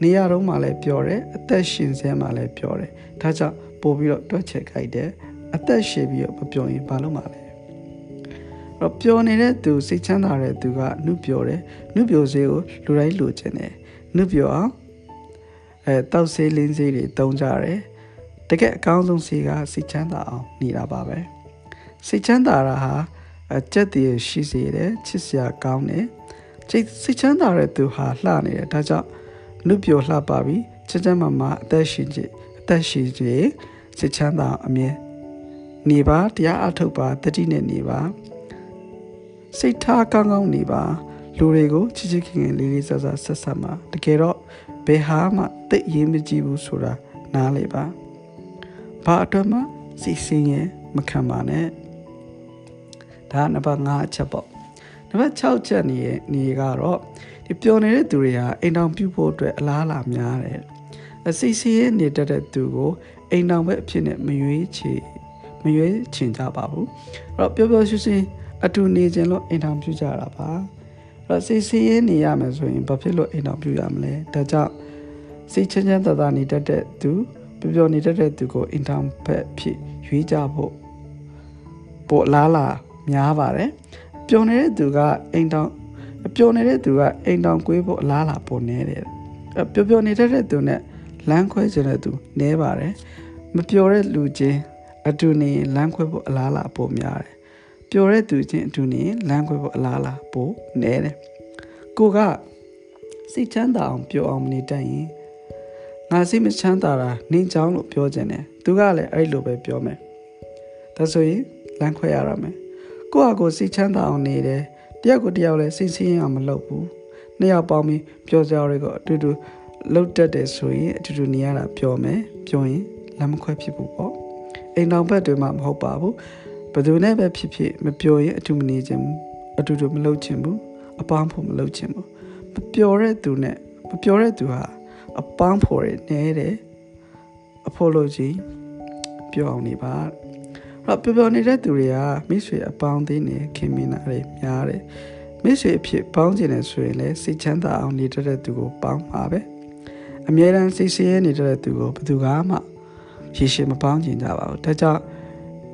နေရာတော့မှလည်းပျော်တယ်အသက်ရှင်စဲမှလည်းပျော်တယ်ဒါကြောင့်ပို့ပြီးတော့တွက်ချက်ခိုက်တယ်အသက်ရှင်ပြီးတော့မပျော်ရင်ဘာလို့မှလဲတော့ပျော်နေတဲ့သူစိတ်ချမ်းသာတဲ့သူကနှုတ်ပျော်တယ်နှုတ်ပျော်စေကိုလူတိုင်းလိုချင်တယ်နှုတ်ပျော်အောင် အဲတောက်ဆေးလင်းဆေးတွေတုံးကြတယ်တကယ်အကောင်းဆုံးဆေးကစိတ်ချမ်းသာအောင်နေတာပါပဲစိတ်ချမ်းသာတာဟာအကြက်တည်းရှိစေတယ်ချစ်စရာကောင်းတယ်စိတ်ချမ်းသာတဲ့သူဟာလှနေတယ်ဒါကြောင့်နှုတ်ပျော်လှပါပြီချစ်ချမ်းမာမာအသက်ရှင်ခြင်းအသက်ရှင်ခြင်းစိတ်ချမ်းသာအမြဲနေပါတရားအထုတ်ပါတတိနဲ့နေပါစိတ်ထားကောင်းကောင်းနေပါလူတွေကိုချစ်ချစ်ခင်ခင်လေးလေးဆဆဆက်ဆက်မှာတကယ်တော့ ဘယ်ဟာမှတိတ်ရေးမကြည့်ဘူးဆိုတာနားလေပါဘာအတွက်မှစိတ်ဆင်းရဲမခံပါနဲ့ဒါနံပါတ်5အချက်ပေါ့နံပါတ်6ချက်နေနေကတော့ဒီပျော်နေတဲ့သူတွေဟာအိမ်တောင်ပြုတ်ဖို့အတွက်အလားအလာများတယ်အစိစီရဲ့နေတတ်တဲ့သူကိုအိမ်တောင်ပဲအဖြစ်နဲ့မရွေးချယ်မရွေးချင်ကြပါဘူးအဲ့တော့ပျော်ပျော်ရွှင်ရွှင်အတူနေခြင်းလို့အိမ်တောင်ပြုကြတာပါ အဲ့တော့စိစီရဲ့နေရမယ်ဆိုရင်ဘာဖြစ်လို့အိမ်တောင်ပြုရမလဲဒါကြောင့်စိတ်ချမ်းချမ်းသာသာနေတတ်တဲ့သူပျော်ပျော်နေတတ်တဲ့သူကိုအိမ်တောင်ဘက်ဖြစ်ရွေးကြဖို့ပိုလားလာများပါတယ်ပျော်နေတဲ့သူကအိမ်တောင်ပျော်နေတဲ့သူကအိမ်တောင်ကွေးဖို့အလားလာပိုနေတယ်ပျော်ပျော်နေတဲ့သူနဲ့လမ်းခွဲခြင်းတဲ့သူနဲပါတယ်မပျော်တဲ့လူချင်းအတူနေလမ်းခွဲဖို့အလားလာပိုများတယ် ပျော်တဲ့သူချင်းအတူနေလမ်းခွဲဖို့အလားလာပိုနဲတယ်ကိုကစိတ်ချမ်းသာအောင်ပျော်အောင်မနေတတ်ရင်ငါစိတ်မချမ်းသာတာနင်းချောင်းလို့ပြောခြင်းတယ်သူကလည်းအဲ့လိုပဲပြောမယ်ဒါဆိုရင်လမ်းခွဲရရမယ်ကိုယ့်အကိုစိတ်ချမ်းသာအောင်နေတယ်တယောက်ကိုတယောက်လည်းစိတ်ဆင်းရဲအောင်မလုပ်ဘူးနှစ်ယောက်ပေါင်းပြီးပျော်စရာတွေကိုအတူတူလှုပ်တက်တယ်ဆိုရင်အတူတူနေရတာပျော်မယ်ပျော်ရင်လမ်းမခွဲဖြစ်ဘူးပေါ့အိမ်တော်ဘက်တွေမှာမဟုတ်ပါဘူး ဘယ်သူနဲ့ပဲဖြစ်ဖြစ်မပျော်ရင်အတူမနေခြင်းဘူးအတူတူမလုပ်ခြင်းဘူးအပေါင်းဖို့မလုပ်ခြင်းဘူးမပျော်တဲ့သူနဲ့မပျော်တဲ့သူဟာအပေါင်းဖို့ရနေတယ်အဖို့လို့ကြီးပျော်အောင်နေပါတော့ပျော်ပျော်နေတဲ့သူတွေကမိတ်ဆွေအပေါင်းအသင်းနဲ့ခင်မင်တာတွေများတယ်မိတ်ဆွေအဖြစ်ပေါင်းကျင်တယ်ဆိုရင်လည်းစိတ်ချမ်းသာအောင်နေတတ်တဲ့သူကိုပေါင်းပါပဲအမြဲတမ်းစိတ်ဆင်းရဲနေတတ်တဲ့သူကိုဘယ်သူကမှရေရှည်မပေါင်းကျင်ကြပါဘူးဒါကြောင့်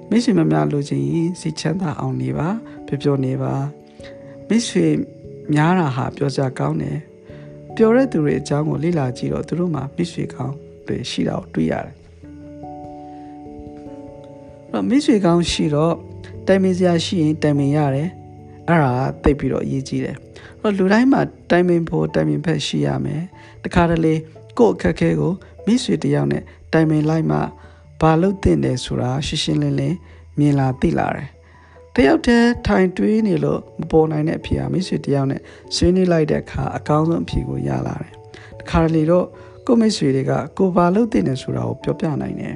မိတ်ဆွေမများလိုချင်ရင်စိတ်ချမ်းသာအောင်နေပါပျော်ပျော်နေပါမိတ်ဆွေများတာဟာပြောကြကောင်းတယ်ပျော်တဲ့သူတွေအကြောင်းကိုလေ့လာကြည့်တော့သူတို့မှာမိတ်ဆွေကောင်းတွေရှိတာကိုတွေ့ရတယ်တော့မိတ်ဆွေကောင်းရှိတော့တိုင်ပင်စရာရှိရင်တိုင်ပင်ရတယ်အဲ့ဒါသိပြီးတော့အရေးကြီးတယ်တော့လူတိုင်းမှာတိုင်ပင်ဖို့တိုင်ပင်ဖက်ရှိရမယ်တခါတလေကို့အခက်ခဲကိုမိတ်ဆွေတယောက်နဲ့တိုင်ပင်လိုက်မှ ဘာလို့တင်တယ်ဆိုတာရှင်းရှင်းလင်းလင်းမြင်လာသိလာတယ်တယောက်တည်းထိုင်တွေးနေလို့မပေါ်နိုင်တဲ့အဖြေဟာမိတ်ဆွေတယောက်နဲ့ဆွေးနွေးလိုက်တဲ့အခါအကောင်းဆုံးအဖြေကိုရလာတယ်တခါတလေတော့ကိုမိတ်ဆွေတွေကကိုဘာလို့တင်တယ်ဆိုတာကိုပြောပြနိုင်တယ်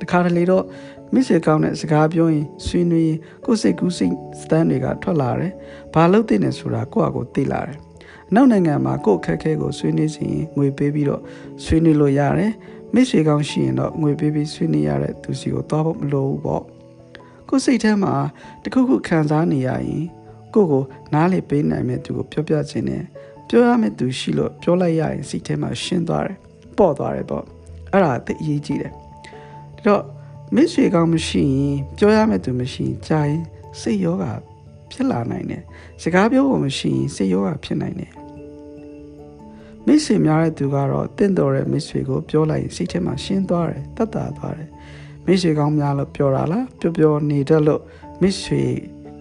တခါတလေတော့မိစေကောင်းတဲ့စကားပြောရင်ဆွေးနွေးရင်ကိုယ်စိတ်ကူးစိတ်စတန်းတွေကထွက်လာတယ်။ဘာလို့သိနေဆိုတာကိုယ့်အကိုသိလာတယ်။အနောက်နိုင်ငံမှာကိုယ့်အခက်အခဲကိုဆွေးနွေးစီရင်ငွေပေးပြီးတော့ဆွေးနွေးလို့ရတယ်။ မိစေကောင်းရှိရင်တော့ငွေပေးပြီးဆွေးနွေးရတဲ့သူစီကိုသွားဖို့မလိုဘူးပေါ့။ကိုယ်စိတ်ထဲမှာတခုခုခံစားနေရရင်ကိုယ့်ကိုနားလေပေးနိုင်မဲ့သူကိုပြောပြခြင်းနဲ့ပြောရမယ့်သူရှိလို့ပြောလိုက်ရရင်စိတ်ထဲမှာရှင်းသွားတယ်။ပေါ့သွားတယ်ပေါ့။အဲ့ဒါသိအရေးကြီးတယ်။ဒါတော့မစ်ဆွေကောင်းမရှိရင်ပြောရမယ့်သူမရှိရင်ကြာရင်စိတ်ယောဂဖြစ်လာနိုင်တယ်စကားပြောဖို့မရှိရင်စိတ်ယောဂဖြစ်နိုင်တယ် မစ်ဆွေများတဲ့သူကတော့တင့်တော်တဲ့မစ်ဆွေကိုပြောလိုက်ရင်စိတ်ထဲမှာရှင်းသွားတယ်တတ်တာသွားတယ်မစ်ဆွေကောင်းများလို့ပြောတာလားပျော်ပျော်နေတတ်လို့မစ်ဆွေ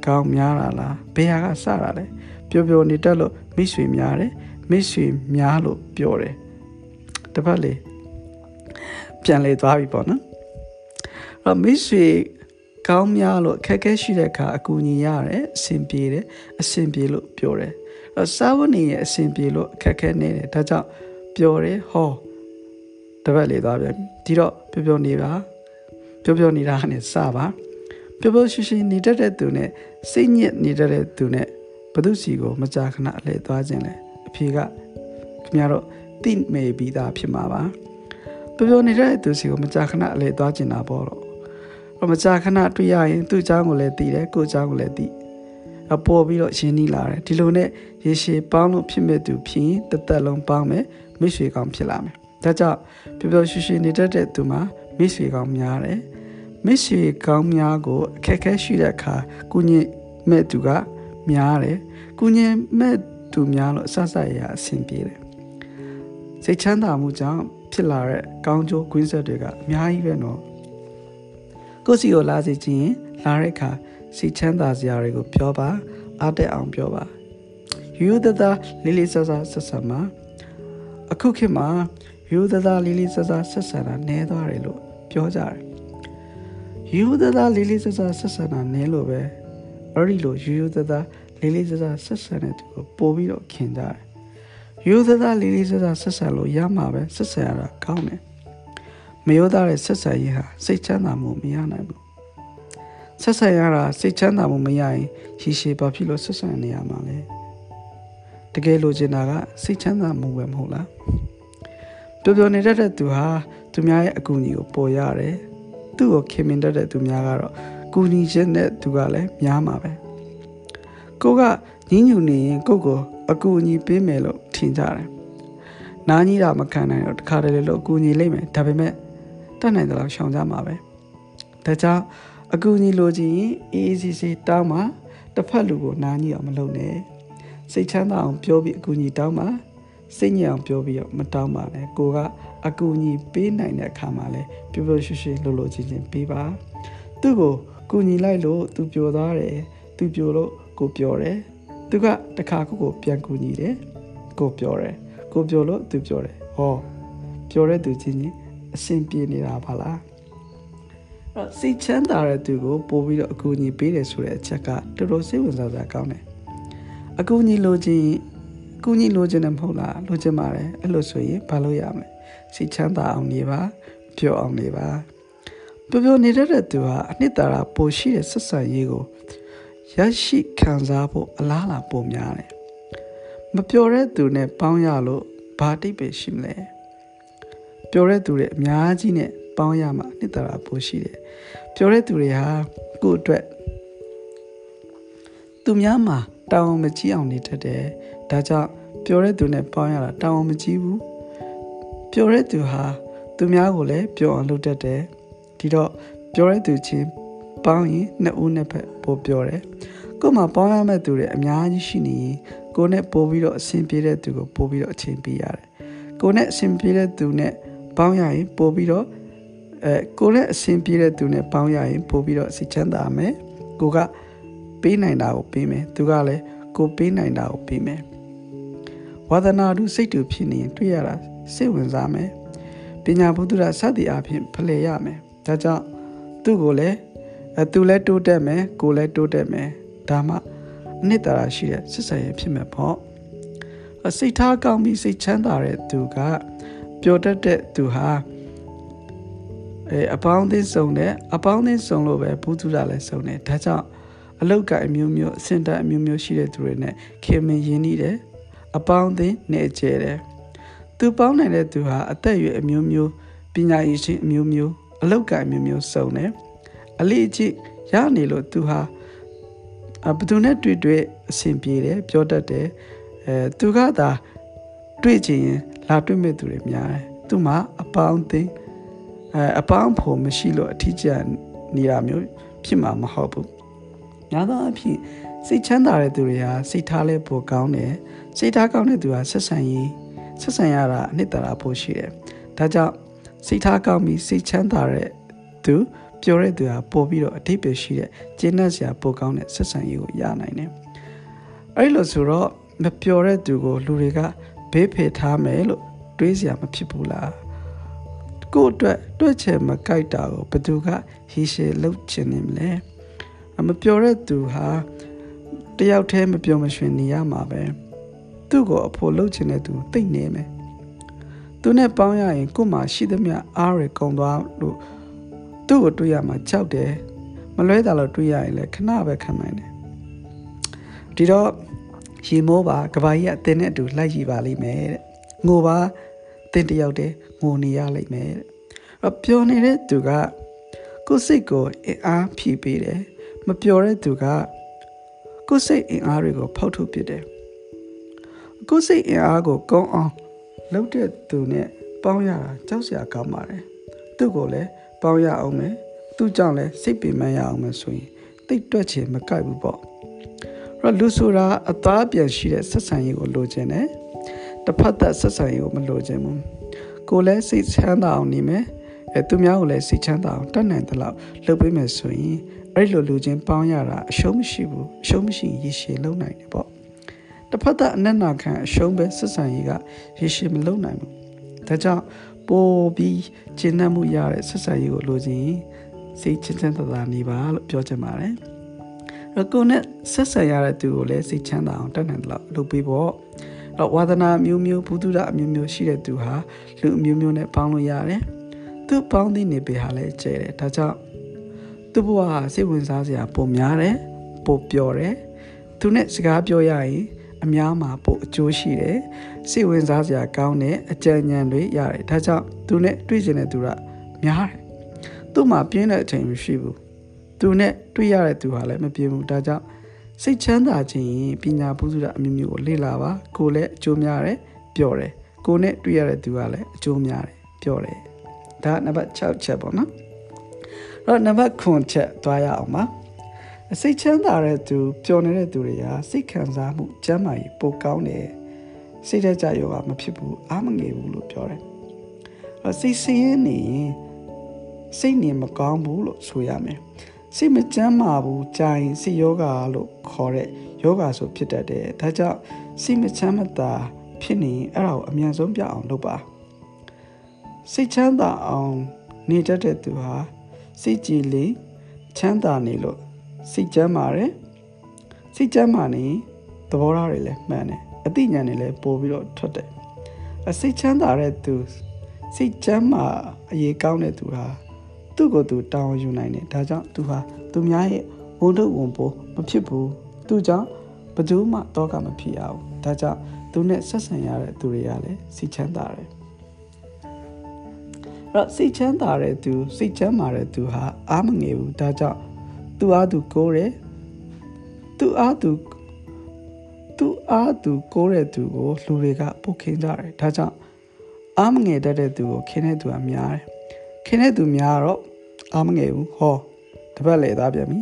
ကောင်းများတာလားဘယ်ဟာကစတာလဲပျော်ပျော်နေတတ်လို့မစ်ဆွေများတယ်မစ်ဆွေများလို့ပြောတယ်တပတ်လေပြန်လေသွားပြီပေါ့နော်တော့မိတ်ဆွေကောင်းများလို့အခက်အခဲရှိတဲ့အခါအကူအညီရတယ်အဆင်ပြေတယ်အဆင်ပြေလို့ပြောတယ် အဲ့စားဝတ်နေရဲ့အဆင်ပြေလို့အခက်အခဲနေတယ်ဒါကြောင့်ပြောတယ်ဟောတပတ်လေသွားပြန်ဒီတော့ပြောပြောနေပါပြောပြောနေတာနဲ့စပါပြောပြောရှိရှိနေတတ်တဲ့သူနဲ့စိတ်ညစ်နေတတ်တဲ့သူနဲ့ဘသူစီကိုမကြာခဏအလဲသွားခြင်းလဲအဖြေကခင်ဗျားတို့သိမေပြီးသားဖြစ်မှာပါပြောပြောနေတဲ့သူစီကိုမကြာခဏအလဲသွားခြင်းတာပေါ့တော့မကြာခဏတွေ့ရရင်သူ့အကြောင်းကိုလည်းသိတယ်ကို့အကြောင်းကိုလည်းသိ ပေါ်ပြီးတော့ရင်းနှီးလာတယ်ဒီလိုနဲ့ရေရှည်ပေါင်းလို့ဖြစ်မဲ့သူဖြစ်ရင်တစ်သက်လုံးပေါင်းမယ်မိတ်ဆွေကောင်းဖြစ်လာမယ်ဒါကြောင့်ပျော်ပျော်ရွှင်ရွှင်နေတတ်တဲ့သူမှာမိတ်ဆွေကောင်းများတယ်မိတ်ဆွေကောင်းများကိုအခက်အခဲရှိတဲ့အခါကုညင်မဲ့သူကများတယ်ကုညင်မဲ့သူများလို့အဆဆရအဆင်ပြေတယ်စိတ်ချမ်းသာမှုကြောင့်ဖြစ်လာတဲ့ကောင်းကျိုးကွင်းဆက်တွေကအများကြီးပဲနော်ကိုစီကိုလာစီခြင်းလာတဲ့အခါ စိတ်ချမ်းသာစရာတွေကိုပြောပါအားတက်အောင်ပြောပါယူဒတာလေးလေးဆဆဆက်ဆံမှာအခုခေတ်မှာယူဒတာလေးလေးဆဆဆက်ဆံတာနည်းသွားတယ်လို့ပြောကြတယ်ယူဒတာလေးလေးဆဆဆက်ဆံတာနည်းလို့ပဲအဲ့ဒီလိုယူဒတာလေးလေးဆဆဆက်ဆံတဲ့သူကိုပို့ပြီးတော့ခင်ကြတယ်ယူဒတာလေးလေးဆဆဆက်ဆံလို့ရမှာပဲဆက်ဆံရတာကောင်းတယ်မယောသားတဲ့ဆက်ဆံရေးဟာစိတ်ချမ်းသာမှုမရနိုင်ဘူး ဆက်ဆံရတာစိတ်ချမ်းသာမှုမရရင်ရှည်ရှည်ဘာဖြစ်လို့ဆက်ဆံနေရမှာလဲတကယ်လိုချင်တာကစိတ်ချမ်းသာမှုပဲမဟုတ်လားပျော်ပျော်နေတတ်တဲ့သူဟာသူများရဲ့အကူအညီကိုပေါ်ရတယ်သူ့ကိုခင်မင်တတ်တဲ့သူများကတော့ကူညီခြင်းနဲ့သူကလည်းများမှာပဲကိုကညှဉ်းညူနေရင်ကိုကိုအကူအညီပေးမယ်လို့ထင်ကြတယ်နားကြီးတာမခံနိုင်တော့တခါတလေလို့အကူအညီလိမ့်မယ်ဒါပေမဲ့တတ်နိုင်တယ်လို့ရှောင်ကြမှာပဲဒါကြောင့် အကူအညီလိုချင်ရင်အေးအေးဆေးဆေးတောင်းပါတစ်ဖက်လူကိုနားကြီးအောင်မလုပ်နဲ့စိတ်ချမ်းသာအောင်ပြောပြီးအကူအညီတောင်းပါစိတ်ညစ်အောင်ပြောပြီးတော့မတောင်းပါနဲ့ကိုကအကူအညီပေးနိုင်တဲ့အခါမှာလဲပျော်ပျော်ရွှင်ရွှင်လှုပ်လှုပ်ချင်းချင်းပေးပါသူ့ကိုကူညီလိုက်လို့သူပျော်သွားတယ်သူပျော်လို့ကိုပျော်တယ်သူကတခါကိုကိုပြန်ကူညီတယ်ကိုပျော်တယ်ကိုပျော်လို့သူပျော်တယ်ဟောပျော်တဲ့သူချင်းချင်းအဆင်ပြေနေတာပါလား အဲ့စိတ်ချမ်းသာတဲ့သူကိုပို့ပြီးတော့အကူအညီပေးတယ်ဆိုတဲ့အချက်ကတော်တော်စိတ်ဝင်စားစရာကောင်းတယ်အကူအညီလိုချင်အကူအညီလိုချင်တယ်မဟုတ်လားလိုချင်ပါတယ်အဲ့လိုဆိုရင်ဘာလို့ရမလဲစိတ်ချမ်းသာအောင်နေပါပျော်အောင်နေပါပျော်ပျော်နေတဲ့သူဟာအနှစ်သာရပိုရှိတဲ့ဆက်ဆံရေးကိုရရှိခံစားဖို့အလားအလာပိုများတယ်မပျော်တဲ့သူနဲ့ပေါင်းရလို့ဘာတိတ်ပဲရှိမလဲပျော်တဲ့သူတွေအများကြီးနဲ့ ပေါင်းရမှာနှစ်သာရပိုရှိတယ်ပြောတဲ့သူတွေဟာကိုယ့်အတွက်သူများမှာတောင်းမကြီးအောင်နေတတ်တယ်ဒါကြောင့်ပြောတဲ့သူနဲ့ပေါင်းရတာတောင်းမကြီးဘူးပြောတဲ့သူဟာသူများကိုလည်းပြောအောင်လုပ်တတ်တယ်ဒီတော့ပြောတဲ့သူချင်းပေါင်းရင်နှစ်ဦးနှစ်ဖက်ပိုပြောတယ်ကို့မှာပေါင်းရမယ့်သူတွေအများကြီးရှိနေရင်ကိုနဲ့ပို့ပြီးတော့အဆင်ပြေတဲ့သူကိုပို့ပြီးတော့အချိန်ပေးရတယ်ကိုနဲ့အဆင်ပြေတဲ့သူနဲ့ပေါင်းရရင်ပို့ပြီးတော့ အဲကိုလည်းအဆင်ပြေတဲ့သူနဲ့ပေါင်းရရင်ပို့ပြီးတော့စိတ်ချမ်းသာမယ်ကိုကပေးနိုင်တာကိုပေးမယ်သူကလည်းကိုပေးနိုင်တာကိုပေးမယ်ဝါသနာတို့စိတ်တူဖြစ်နေရင်တွေ့ရတာစိတ်ဝင်စားမယ်ပညာဘုဒ္ဓရာစသည်အဖြစ်ဖလှယ်ရမယ်ဒါကြောင့်သူ့ကိုလည်းအဲသူလည်းတိုးတက်မယ်ကိုလည်းတိုးတက်မယ်ဒါမှအနှစ်သာရရှိတဲ့စစ်ဆင်ရေးဖြစ်မယ်ပေါ့စိတ်ထားကောင်းပြီးစိတ်ချမ်းသာတဲ့သူကပျော်တတ်တဲ့သူဟာ အဲအပေါင်းအသင်းစုံတယ်အပေါင်းအသင်းစုံလို့ပဲဘူးသူတာလည်းစုံတယ်ဒါကြောင့်အလုတ်ကအမျိုးမျိုးအစင်တအမျိုးမျိုးရှိတဲ့သူတွေနဲ့ခင်မင်ရင်းနှီးတယ်အပေါင်းအသင်းနဲ့ကျဲတယ်သူပေါင်းနိုင်တဲ့သူဟာအသက်အရွယ်အမျိုးမျိုးပညာရည်ရှင်အမျိုးမျိုးအလုတ်ကအမျိုးမျိုးစုံတယ်အလေးအကျင့်ရနေလို့သူဟာဘသူနဲ့တွေ့တွေ့အဆင်ပြေတယ်ပြောတတ်တယ်အဲသူကသာတွေ့ချင်ရင်လာတွေ့မဲ့သူတွေများတယ်သူမှအပေါင်းအသင်း အဲအပေါင်းဖို့မရှိလို့အထီးကျန်နေတာမျိုးဖြစ်မှာမဟုတ်ဘူး။ညာသောအဖြစ်စိတ်ချမ်းသာတဲ့သူတွေဟာစိတ်ထားလဲပိုကောင်းတယ်။စိတ်ထားကောင်းတဲ့သူဟာဆက်ဆံရေးဆက်ဆံရတာအနှစ်သာရပိုရှိတယ်။ဒါကြောင့်စိတ်ထားကောင်းပြီးစိတ်ချမ်းသာတဲ့သူပြောတဲ့သူဟာပို့ပြီးတော့အထိပ္ပယ်ရှိတဲ့ကျင့်တတ်စရာပိုကောင်းတဲ့ဆက်ဆံရေးကိုရနိုင်တယ်။အဲဒီလိုဆိုတော့မပြောတဲ့သူကိုလူတွေကဘေးဖယ်ထားမယ်လို့တွေးစရာမဖြစ်ဘူးလား။ ကို့အတွက်တွက်ချင်မကြိုက်တာကိုဘသူကဟီရှေလှုပ်ချင်နေမလဲမပြောတဲ့သူဟာတယောက်တည်းမပြောမရွှင်နေရမှာပဲသူ့ကိုအဖို့လှုပ်ချင်တဲ့သူသိနေမယ်သူနဲ့ပေါင်းရရင်ကို့မှာရှိသမျှအားရကုံသွားလို့သူ့ကိုတွေ့ရမှာကြောက်တယ်မလွဲတာလို့တွေ့ရရင်လည်းခဏပဲခံနိုင်တယ်ဒီတော့ရေမိုးပါကဘာကြီးအတင်းနဲ့အတူလိုက်ရပါလိမ့်မယ်တဲ့ငိုပါတင်းတယောက်တည်း ငိုနေရလိမ့်မယ်တဲ့ပျော်နေတဲ့သူကကိုယ်စိတ်ကိုအင်အားဖြည့်ပေးတယ်မပျော်တဲ့သူကကိုယ်စိတ်အင်အားတွေကိုဖောက်ထုတ်ပစ်တယ်ကိုယ်စိတ်အင်အားကိုကောင်းအောင်လုပ်တဲ့သူနဲ့ပေါင်းရတာကြောက်စရာကောင်းပါတယ်သူ့ကိုလည်းပေါင်းရအောင်မယ်သူ့ကြောင့်လည်းစိတ်ပင်ပန်းရအောင်မယ်ဆိုရင်တိတ်တွက်ချင်မကြိုက်ဘူးပေါ့တော့လူဆိုတာအသားပြန်ရှိတဲ့ဆက်ဆံရေးကိုလိုချင်တယ်တစ်ဖက်သက်ဆက်ဆံရေးကိုမလိုချင်ဘူး ကိုလည်းစိတ်ချမ်းသာအောင်နေမယ်အဲသူများကိုလည်းစိတ်ချမ်းသာအောင်တတ်နိုင်သလောက်လုပ်ပေးမယ်ဆိုရင်အဲ့လိုလူချင်းပေါင်းရတာအရှုံးမရှိဘူးအရှုံးမရှိရည်ရှည်လုံနိုင်တယ်ပေါ့တစ်ဖက်သက်အနက်နာခံအရှုံးပဲဆက်ဆံရေးကရည်ရှည်မလုံနိုင်ဘူးဒါကြောင့်ပိုပြီးကျင့်တတ်မှုရတဲ့ဆက်ဆံရေးကိုလိုချင်စိတ်ချမ်းချမ်းသာသာနေပါလို့ပြောချင်ပါတယ်။အကိုနဲ့ဆက်ဆံရတဲ့သူကိုလည်းစိတ်ချမ်းသာအောင်တတ်နိုင်တယ်လို့လုပ်ပေးဖို့ တော့ဝါသနာမျိုးမျိုးဘုဒ္ဓအမျိုးမျိုးရှိတဲ့သူဟာလူအမျိုးမျိုးနဲ့ပေါင်းလို့ရတယ်။သူပေါင်းသည့်နေပေဟာလည်းကျဲတယ်။ဒါကြောင့်သူ့ဘဝဟာစိတ်ဝင်စားစရာပုံများတယ်။ပိုပျော်တယ်။သူနဲ့စကားပြောရရင်အများမှာပိုအကျိုးရှိတယ်စိတ်ဝင်စားစရာကောင်းတဲ့အကြံဉာဏ်တွေရတယ်ဒါကြောင့်သူနဲ့တွေ့ကျင်တဲ့သူကများတယ်သူ့မှာပြင်းတဲ့အချိန်မရှိဘူးသူနဲ့တွေ့ရတဲ့သူဟာလည်းမပြင်းဘူးဒါကြောင့် စိတ်ချမ်းသာခြင်းပညာပုစုတာအမျိုးမျိုးကိုလေ့လာပါကိုလည်းအကျိုးများတယ်ပျော်တယ်ကိုနဲ့တွေ့ရတဲ့သူကလည်းအကျိုးများတယ်ပျော်တယ်ဒါနံပါတ်6ချက်ပေါ့နော်အဲ့တော့နံပါတ်9ချက်သွားရအောင်ပါစိတ်ချမ်းသာတဲ့သူပျော်နေတဲ့သူတွေကစိတ်ခံစားမှုကျန်းမာရေးပိုကောင်းတယ်စိတ်ဓာတ်ကြယောဂမဖြစ်ဘူးအားမငယ်ဘူးလို့ပြောတယ်အဲစိတ်ဆင်းရဲနေရင်စိတ်နေမကောင်းဘူးလို့ဆိုရမယ် စိတ်မကျန်းမာဘူးကြာရင်စိတ်ယောဂလို့ခေါ်တဲ့ယောဂဆိုဖြစ်တတ်တယ်ဒါကြောင့်စိတ်မချမ်းမသာဖြစ်နေရင်အဲ့ဒါကိုအမြန်ဆုံးပြအောင်လုပ်ပါစိတ်ချမ်းသာအောင်နေတတ်တဲ့သူဟာစိတ်ကြည်လင်ချမ်းသာနေလို့စိတ်ကျမ်းပါတယ်စိတ်ကျမ်းမာနေသဘောထားတွေလည်းမှန်တယ်အသိဉာဏ်တွေလည်းပို့ပြီးတော့ထွက်တယ်အစိတ်ချမ်းသာတဲ့သူစိတ်ကျမ်းမာအရေးကောင်းတဲ့သူဟာ သူ့ကိုယ်သူတောင်းယူနိုင်တယ်ဒါကြောင့်သူဟာသူများရဲ့ဝန်ထုတ်ဝန်ပိုးမဖြစ်ဘူးသူကြောင့်ဘယ်သူမှတော့ကမဖြစ်ရဘူးဒါကြောင့်သူနဲ့ဆက်ဆံရတဲ့သူတွေကလည်းစိတ်ချမ်းသာတယ်အဲ့စိတ်ချမ်းသာတဲ့သူစိတ်ချမ်းမာတဲ့သူဟာအားမငယ်ဘူးဒါကြောင့်သူအားသူကိုးတယ်သူအားသူသူအားသူကိုးတဲ့သူကိုလူတွေကပုတ်ခင်းကြတယ်ဒါကြောင့်အားမငယ်တတ်တဲ့သူကိုခင်းတဲ့သူကများတယ် ခင်းတဲ့သူများတော့အားမငယ်ဘူးဟောတပတ်လေသားပြန်ပြီ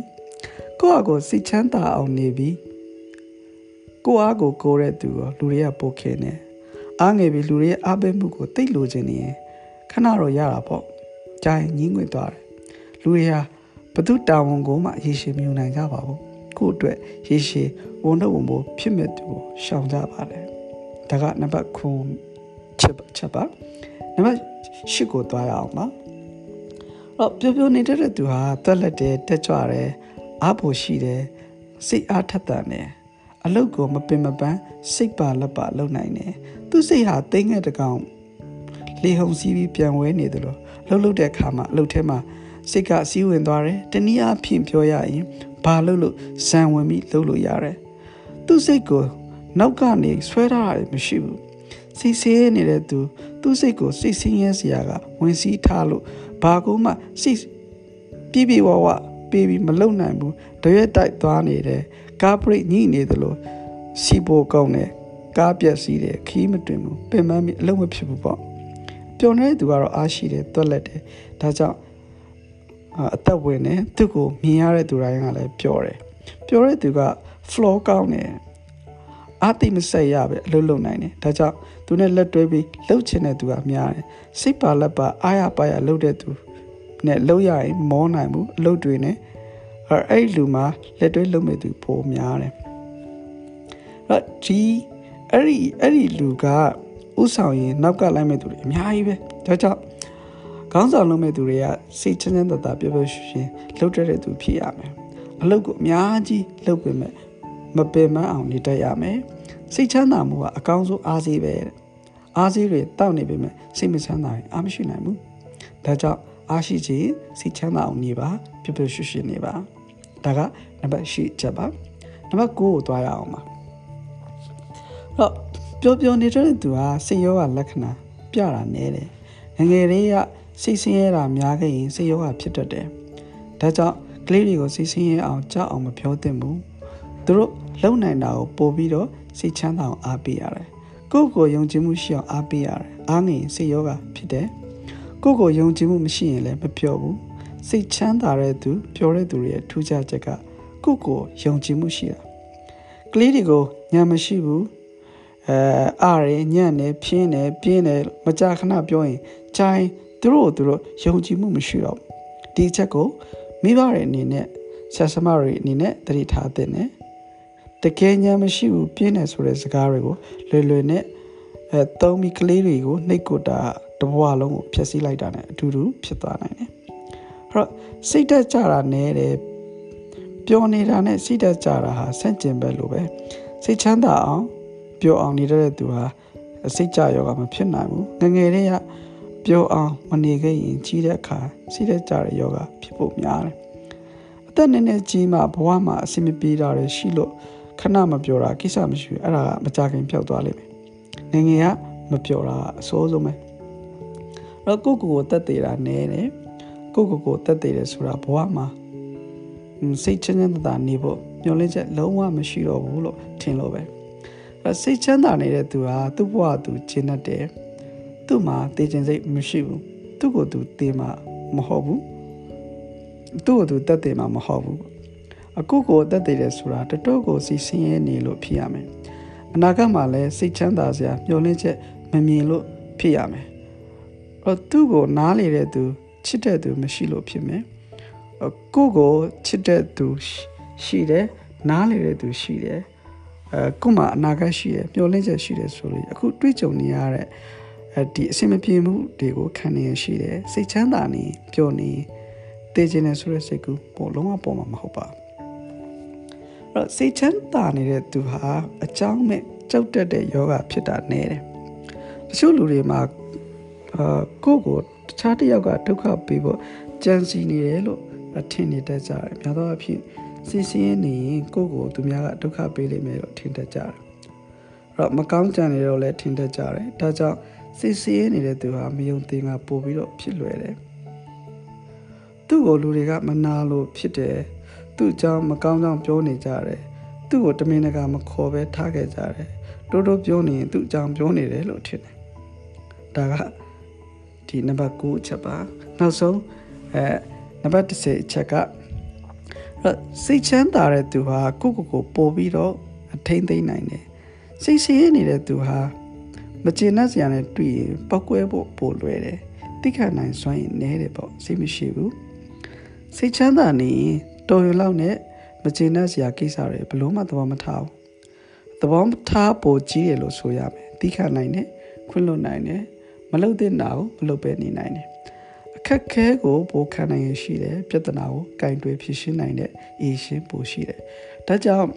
ကိုယ့်အကိုစိတ်ချမ်းသာအောင်နေပြီကိုယ့်အားကိုကိုးတဲ့သူကိုလူတွေကပုတ်ခင်းတယ်အားငယ်ပြီလူတွေရဲ့အားပေးမှုကိုတိတ်လိုချင်နေရင်ခဏတော့ရတာပေါ့ကြိုင်ညင်းငွေသွားတယ်လူတွေဟာဘသူတာဝန်ကိုမှရေရှည်မယူနိုင်ကြပါဘူးကို့အတွက်ရေရှည်ဝန်တော့ဝန်ဖို့ဖြစ်မဲ့သူကိုရှောင်ကြပါတယ်ဒါကနံပါတ်9ချက်ချက်ပါနံပါတ်10ကိုသွားရအောင်ပါ တော့ပြပြနေတဲ့သူဟာတက်လက်တယ်တက်ကြွတယ်အားဖို့ရှိတယ်စိတ်အားထက်သန်တယ်အလုတ်ကိုမပင်မပန်းစိတ်ပါလက်ပါလုံနိုင်တယ်သူစိတ်ဟာတိမ်ငယ်တကောင်လေဟုန်စီးပြီးပြန်ဝဲနေတယ်လို့လှုပ်လှုပ်တဲ့အခါမှာအလုတ်ထဲမှာစိတ်ကစီးဝင်သွားတယ်တနည်းအားဖြင့်ပြောရရင်ဘာလို့လို့ဇံဝင်ပြီးလှုပ်လို့ရတယ်သူ့စိတ်ကိုနောက်ကနေဆွဲထားတာမရှိဘူးစိတ်ဆင်းရဲနေတဲ့သူသူ့စိတ်ကိုစိတ်ဆင်းရဲစရာကဝင်စည်းထားလို့ ဘာကူမှစိတ်ပြပြဝဝပေးပြီးမလုံနိုင်ဘူးတရွက်တိုက်သွားနေတယ်ကားပရိတ်ညှိနေတယ်လို့စီပိုကောင်းတယ်ကားပြက်စီးတယ်ခီးမတွင်ဘူးပင်မမီအလုံးမဖြစ်ဘူးပေါ့ပျော်နေတဲ့သူကတော့အားရှိတယ်တွက်လက်တယ်ဒါကြောင့်အသက်ဝင်တယ်သူ့ကိုမြင်ရတဲ့သူတိုင်းကလည်းပျော်တယ်ပျော်တဲ့သူက flow ကောင်းတယ်အာတိမဆက်ရပဲအလုပ်လုပ်နိုင်တယ်ဒါကြောင့် သူနဲ့လက်တွဲပြီးလှုပ်ချင်တဲ့သူကများတယ်စိတ်ပါလက်ပါအားရပါရလှုပ်တဲ့သူနဲ့လှုပ်ရရင်မောနိုင်ဘူးအလုပ်တွေနဲ့အဲ့လူမှာလက်တွဲလှုပ်မဲ့သူပိုများတယ်အဲ့ဒီအဲ့ဒီအဲ့ဒီလူကဥဆောင်ရင်နောက်ကလိုက်မဲ့သူတွေအများကြီးပဲဒါကြောင့်ခေါင်းဆောင်လုပ်မဲ့သူတွေကစိတ်ချမ်းချမ်းသာသာပျော်ပျော်ရွှင်ရွှင်လှုပ်တဲ့သူဖြစ်ရမယ်အလုပ်ကိုအများကြီးလုပ်ပေမဲ့မပင်မအောင်နေတတ်ရမယ်စိတ်ချမ်းသာမှုကအကောင်းဆုံးအားစီးပဲ အားစီးတွေတောက်နေပေမဲ့စိတ်မချမ်းသာရင်အားမရှိနိုင်ဘူးဒါကြောင့်အားရှိခြင်းစိတ်ချမ်းသာအောင်နေပါပျော်ပျော်ရွှင်ရွှင်နေပါဒါကနံပါတ်၈ချက်ပါနံပါတ်9ကိုသွားရအောင်ပါတော့ပျော်ပျော်နေတဲ့သူဟာစိတ်ရောဂါလက္ခဏာပြတာနည်းတယ်ငငယ်လေးကစိတ်ဆင်းရဲတာများခဲ့ရင်စိတ်ရောဂါဖြစ်တတ်တယ်ဒါကြောင့်ကလေးတွေကိုစိတ်ဆင်းရဲအောင်ကြောက်အောင်မပြောသင့်ဘူးသူတို့လုံနိုင်တာကိုပို့ပြီးတော့စိတ်ချမ်းသာအောင်အားပေးရတယ် ကိုယ့်ကိုယုံကြည်မှုရှိအောင်အားပေးရတယ်အားငင်စိတ်ယောဂဖြစ်တယ်ကိုယ့်ကိုယုံကြည်မှုမရှိရင်လည်းမပြောဘူးစိတ်ချမ်းသာတဲ့သူပြောတဲ့သူတွေရဲ့ထူးခြားချက်ကကိုယ့်ကိုယုံကြည်မှုရှိတာကလေးတွေကိုညာမရှိဘူးအဲအားရညံ့နေဖြင်းနေပြင်းနေမကြာခဏပြောရင်ချိုင်းသူတို့သူတို့ယုံကြည်မှုမရှိတော့ဒီအချက်ကိုမိဘတွေအနေနဲ့ဆရာဆမတွေအနေနဲ့သတိထားသင့်တယ် တကယ်ညာမရှိဘူးပြင်းနေဆိုတဲ့စကားတွေကိုလွယ်လွယ်နဲ့အဲသုံးပြီးကလေးတွေကိုနှိတ်ကိုတာတဘွားလုံးကိုဖျက်ဆီးလိုက်တာ ਨੇ အတူတူဖြစ်သွားနိုင်တယ်အဲ့တော့စိတ်တက်ကြတာနဲတယ်ပျော်နေတာနဲ့စိတ်တက်ကြတာဟာဆန့်ကျင်ဘက်လိုပဲစိတ်ချမ်းသာအောင်ပျော်အောင်နေတဲ့သူဟာစိတ်ကြယောဂမဖြစ်နိုင်ဘူးငငယ်လေးကပျော်အောင်မနေခဲ့ရင်ကြီးတဲ့အခါစိတ်တက်ကြတဲ့ယောဂဖြစ်ဖို့များတယ်အသက်နည်းနည်းကြီးမှဘဝမှာအဆင်မပြေတာတွေရှိလို့ ခဏမပြောတာကိစ္စမရှိဘူးအဲ့ဒါကမကြခင်ပျောက်သွားလိမ့်မယ်ငငယ်ကမပြောတာအစိုးဆုံးပဲအဲ့တော့ကိုကိုကိုတက်သေးတာနဲတယ်ကိုကိုကိုတက်သေးတယ်ဆိုတာဘဝမှာစိတ်ချမ်းချမ်းသာသာနေဖို့မျှော်လင့်ချက်လုံးဝမရှိတော့ဘူးလို့ထင်လို့ပဲအဲ့စိတ်ချမ်းသာနေတဲ့သူဟာသူ့ဘဝသူကျင့်တတ်တယ်သူ့မှာတည်ခြင်းစိတ်မရှိဘူးသူ့ကိုယ်သူတည်မှာမဟုတ်ဘူးသူ့ကိုယ်သူတက်တယ်မှာမဟုတ်ဘူး အခုကိုတက်တယ်တယ်ဆိုတာတတော်ကိုစီစင်းရဲနေလို့ဖြစ်ရမယ်အနာဂတ်မှာလည်းစိတ်ချမ်းသာစရာမျှော်လင့်ချက်မမြင်လို့ဖြစ်ရမယ်တော့သူ့ကိုနားလေတဲ့သူချစ်တဲ့သူမရှိလို့ဖြစ်မယ်ကိုကိုချစ်တဲ့သူရှိတယ်နားလေတဲ့သူရှိတယ်အဲကို့မှာအနာဂတ်ရှိတယ်မျှော်လင့်ချက်ရှိတယ်ဆိုလို့အခုတွေးကြုံနေရတဲ့အဲဒီအဆင်မပြေမှုတွေကိုခံနေရရှိတယ်စိတ်ချမ်းသာနေပျော်နေတည်ခြင်းနဲ့ဆိုတဲ့စိတ်ကူပေါ်လုံးဝပေါ်မှာမဟုတ်ပါ အဲ့စိတ်ချမ်းသာနေတဲ့သူဟာအကြောင်းမဲ့ကြောက်တတ်တဲ့ယောဂဖြစ်တာနည်းတယ်တချို့လူတွေမှာအာကိုယ့်ကိုတခြားတစ်ယောက်ကဒုက္ခပေးဖို့ကြံစီနေတယ်လို့ထင်နေတတ်ကြတယ်များသောအားဖြင့်စီစီရင်နေရင်ကိုယ့်ကိုသူများကဒုက္ခပေးလိမ့်မယ်လို့ထင်တတ်ကြတယ်အဲ့တော့မကောင်းကြံနေတော့လည်းထင်တတ်ကြတယ်ဒါကြောင့်စီစီရင်နေတဲ့သူဟာမယုံသင်ကပို့ပြီးတော့ဖြစ်လွယ်တယ်သူ့ကိုလူတွေကမနာလို့ဖြစ်တယ် သူ့အကြောင်းမကောင်းကြောင်းပြောနေကြတယ်သူ့ကိုတမင်တကာမခေါ်ပဲထားခဲ့ကြတယ်တိုးတိုးပြောနေရင်သူ့အကြောင်းပြောနေတယ်လို့ထင်တယ်ဒါကဒီနံပါတ်9အချက်ပါနောက်ဆုံးအဲနံပါတ်10အချက်ကစိတ်ချမ်းသာတဲ့သူဟာကိုကိုကိုပို့ပြီးတော့အထိမ့်သိမ့်နိုင်တယ်စိတ်ဆင်းရဲနေတဲ့သူဟာမကျေနပ်စရာနဲ့တွေ့ရင်ပောက်ကွဲဖို့ပို့လွယ်တယ်တိခတ်နိုင်စွမ်းရင်နည်းတယ်ပေါ့စိတ်မရှိဘူးစိတ်ချမ်းသာနေရင် တော်ရုံလောက်နဲ့မကျေနပ်စရာကိစ္စတွေဘလို့မှသဘောမထားဘူးသဘောမထားပိုကြီးတယ်လို့ဆိုရမယ်တိခတ်နိုင်တယ်ခွင့်လွတ်နိုင်တယ်မလုပ်တဲ့နာကိုမလုပ်ပဲနေနိုင်တယ်အခက်ခဲကိုပိုခံနိုင်ရရှိတယ်ပြဿနာကိုကင်တွယ်ဖြေရှင်းနိုင်တဲ့အေးရှင်းပိုရှိတယ်ဒါကြောင့်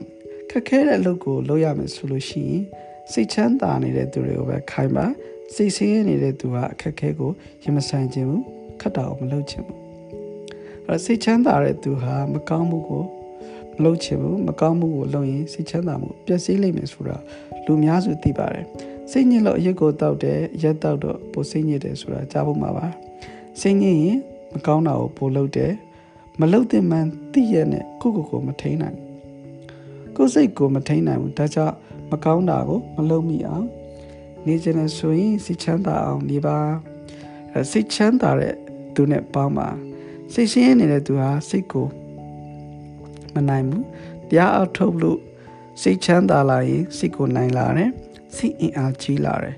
ခက်ခဲတဲ့အလုပ်ကိုလုပ်ရမယ်ဆိုလို့ရှိရင်စိတ်ချမ်းသာနေတဲ့သူတွေကိုပဲခိုင်းပါစိတ်ဆင်းရဲနေတဲ့သူကအခက်ခဲကိုရင်မဆိုင်ခြင်းဘူးခက်တာကိုမလုပ်ခြင်းဘူး အဲစိတ်ချမ်းသာတဲ့သူဟာမကောင်းမှုကိုမလုပ်ချင်ဘူးမကောင်းမှုကိုလုပ်ရင်စိတ်ချမ်းသာမှုပျက်စီးလိမ့်မယ်ဆိုတာလူများစုသိပါတယ်စိတ်ညစ်လို့အရက်ကိုတောက်တယ်ရက်တောက်တော့ပိုစိတ်ညစ်တယ်ဆိုတာကြားဖို့မှာပါစိတ်ညစ်ရင်မကောင်းတာကိုပိုလုပ်တယ်မလုပ်တဲ့မှန်သိရနဲ့ကိုကိုကိုမထိန်နိုင်ကိုစိတ်ကိုမထိန်နိုင်ဘူးဒါကြောင့်မကောင်းတာကိုမလုပ်မိအောင်နေချင်တယ်ဆိုရင်စိတ်ချမ်းသာအောင်နေပါစိတ်ချမ်းသာတဲ့သူနဲ့ပေါင်းပါ စိတ်ရှင်းနေတဲ့သူဟာစိတ်ကိုမနိုင်ဘူးတရားအထုတ်လို့စိတ်ချမ်းသာလာရင်စိတ်ကိုနိုင်လာတယ်စိတ်အင်အားကြီးလာတယ်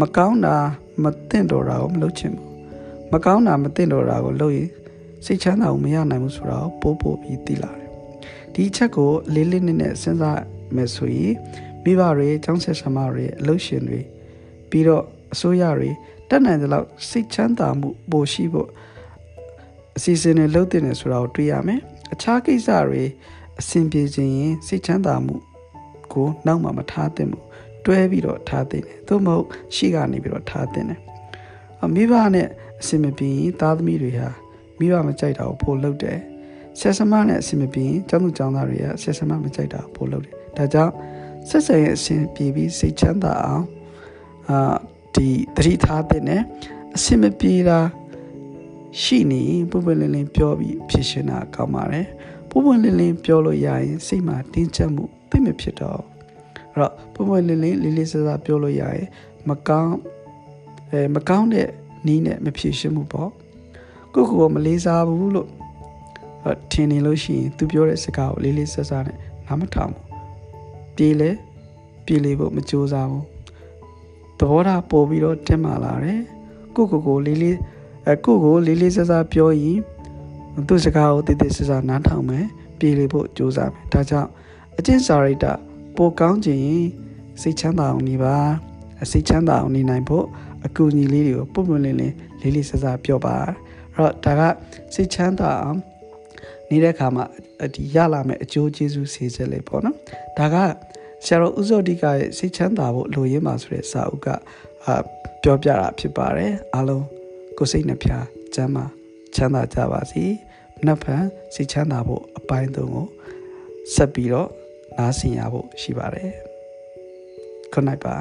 မကောင်းတာမသင့်တော်တာကိုမလုပ်ချင်ဘူးမကောင်းတာမသင့်တော်တာကိုလုပ်ရင်စိတ်ချမ်းသာကိုမရနိုင်ဘူးဆိုတာကိုပို့ပို့ပြီးသိလာတယ်ဒီအချက်ကိုလေးလေးနက်နက်စဉ်းစားမယ်ဆိုရင်မိဘတွေကျောင်းဆက်ဆံမတွေအလုပ်ရှင်တွေပြီးတော့အစိုးရတွေတက်နိုင်တဲ့လောက်စိတ်ချမ်းသာမှုပိုရှိဖို့ အစီအစဉ်တွေလုပ်တင်နေဆိုတာကိုတွေ့ရမယ်အခြားကိစ္စတွေအဆင်ပြေခြင်းရင်စိတ်ချမ်းသာမှုကိုနောက်မှမထားသင့်ဘူးတွဲပြီးတော့ထားသင့်တယ်သို့မဟုတ်ရှိကနေပြီးတော့ထားသင့်တယ်မိဘနဲ့အဆင်မပြေရင်သားသမီးတွေဟာမိဘမကြိုက်တာကိုပို့လုပ်တယ်ဆက်စမနဲ့အဆင်မပြေရင်ကျောင်းသူကျောင်းသားတွေကဆက်စမမကြိုက်တာကိုပို့လုပ်တယ်ဒါကြောင့်ဆက်ဆံရေးအဆင်ပြေပြီးစိတ်ချမ်းသာအောင်အာဒီသတိထားတဲ့အဆင်မပြေတာ ရှိနေပုပ္ပလင်းလင်းပြောပြီးဖြစ်ရှင်တာကောင်းပါတယ်ပွပွလင်းလင်းပြောလို့ရရင်စိတ်မှာတင်းကျပ်မှုသိမဖြစ်တော့အဲ့တော့ပွပွလင်းလင်းလေးလေးစားစားပြောလို့ရရင်မကောင်းအဲမကောင်းတဲ့နီးနဲ့မဖြေရှင်းမှုပေါ့ကိုကိုကမလေးစားဘူးလို့ထင်နေလို့ရှိရင်သူပြောတဲ့စကားကိုလေးလေးစားစားနဲ့နားမထောင်ဘူးပြေးလဲပြေးလေဖို့မကြိုးစားဘူးသဘောထားပို့ပြီးတော့တင်မာလာတယ်ကိုကိုကိုလေးလေး အဲကိုကိုလေးလေးစားစားပြောရင်သူ့စကားကိုတည်တည်စားစားနားထောင်မယ်ပြေးလေဖို့ကြိုးစားမယ်ဒါကြောင့်အကျင့်စာရိတ္တပိုကောင်းခြင်းစိတ်ချမ်းသာအောင်နေပါစိတ်ချမ်းသာအောင်နေနိုင်ဖို့အကူအညီလေးတွေကိုပုံပွင့်လင်းလင်းလေးလေးစားစားပြောပါအဲ့တော့ဒါကစိတ်ချမ်းသာအောင်နေတဲ့အခါမှာဒီရလာမယ့်အကျိုးကျေးဇူးစေချက်လေးပေါ့နော်ဒါကဆရာတော်ဥဇောတိကရဲ့စိတ်ချမ်းသာဖို့လိုရင်းပါဆိုတဲ့စာအုပ်ကအာပြောပြတာဖြစ်ပါတယ်အားလုံး ကိုယ်စိတ်နှဖျားကျမ်းမာချမ်းသာကြပါစေနတ်ဖန်စိတ်ချမ်းသာဖို့အပိုင်းသုံးကိုဆက်ပြီးတော့နားဆင်ရဖို့ရှိပါတယ်ခုနိုင်ပါ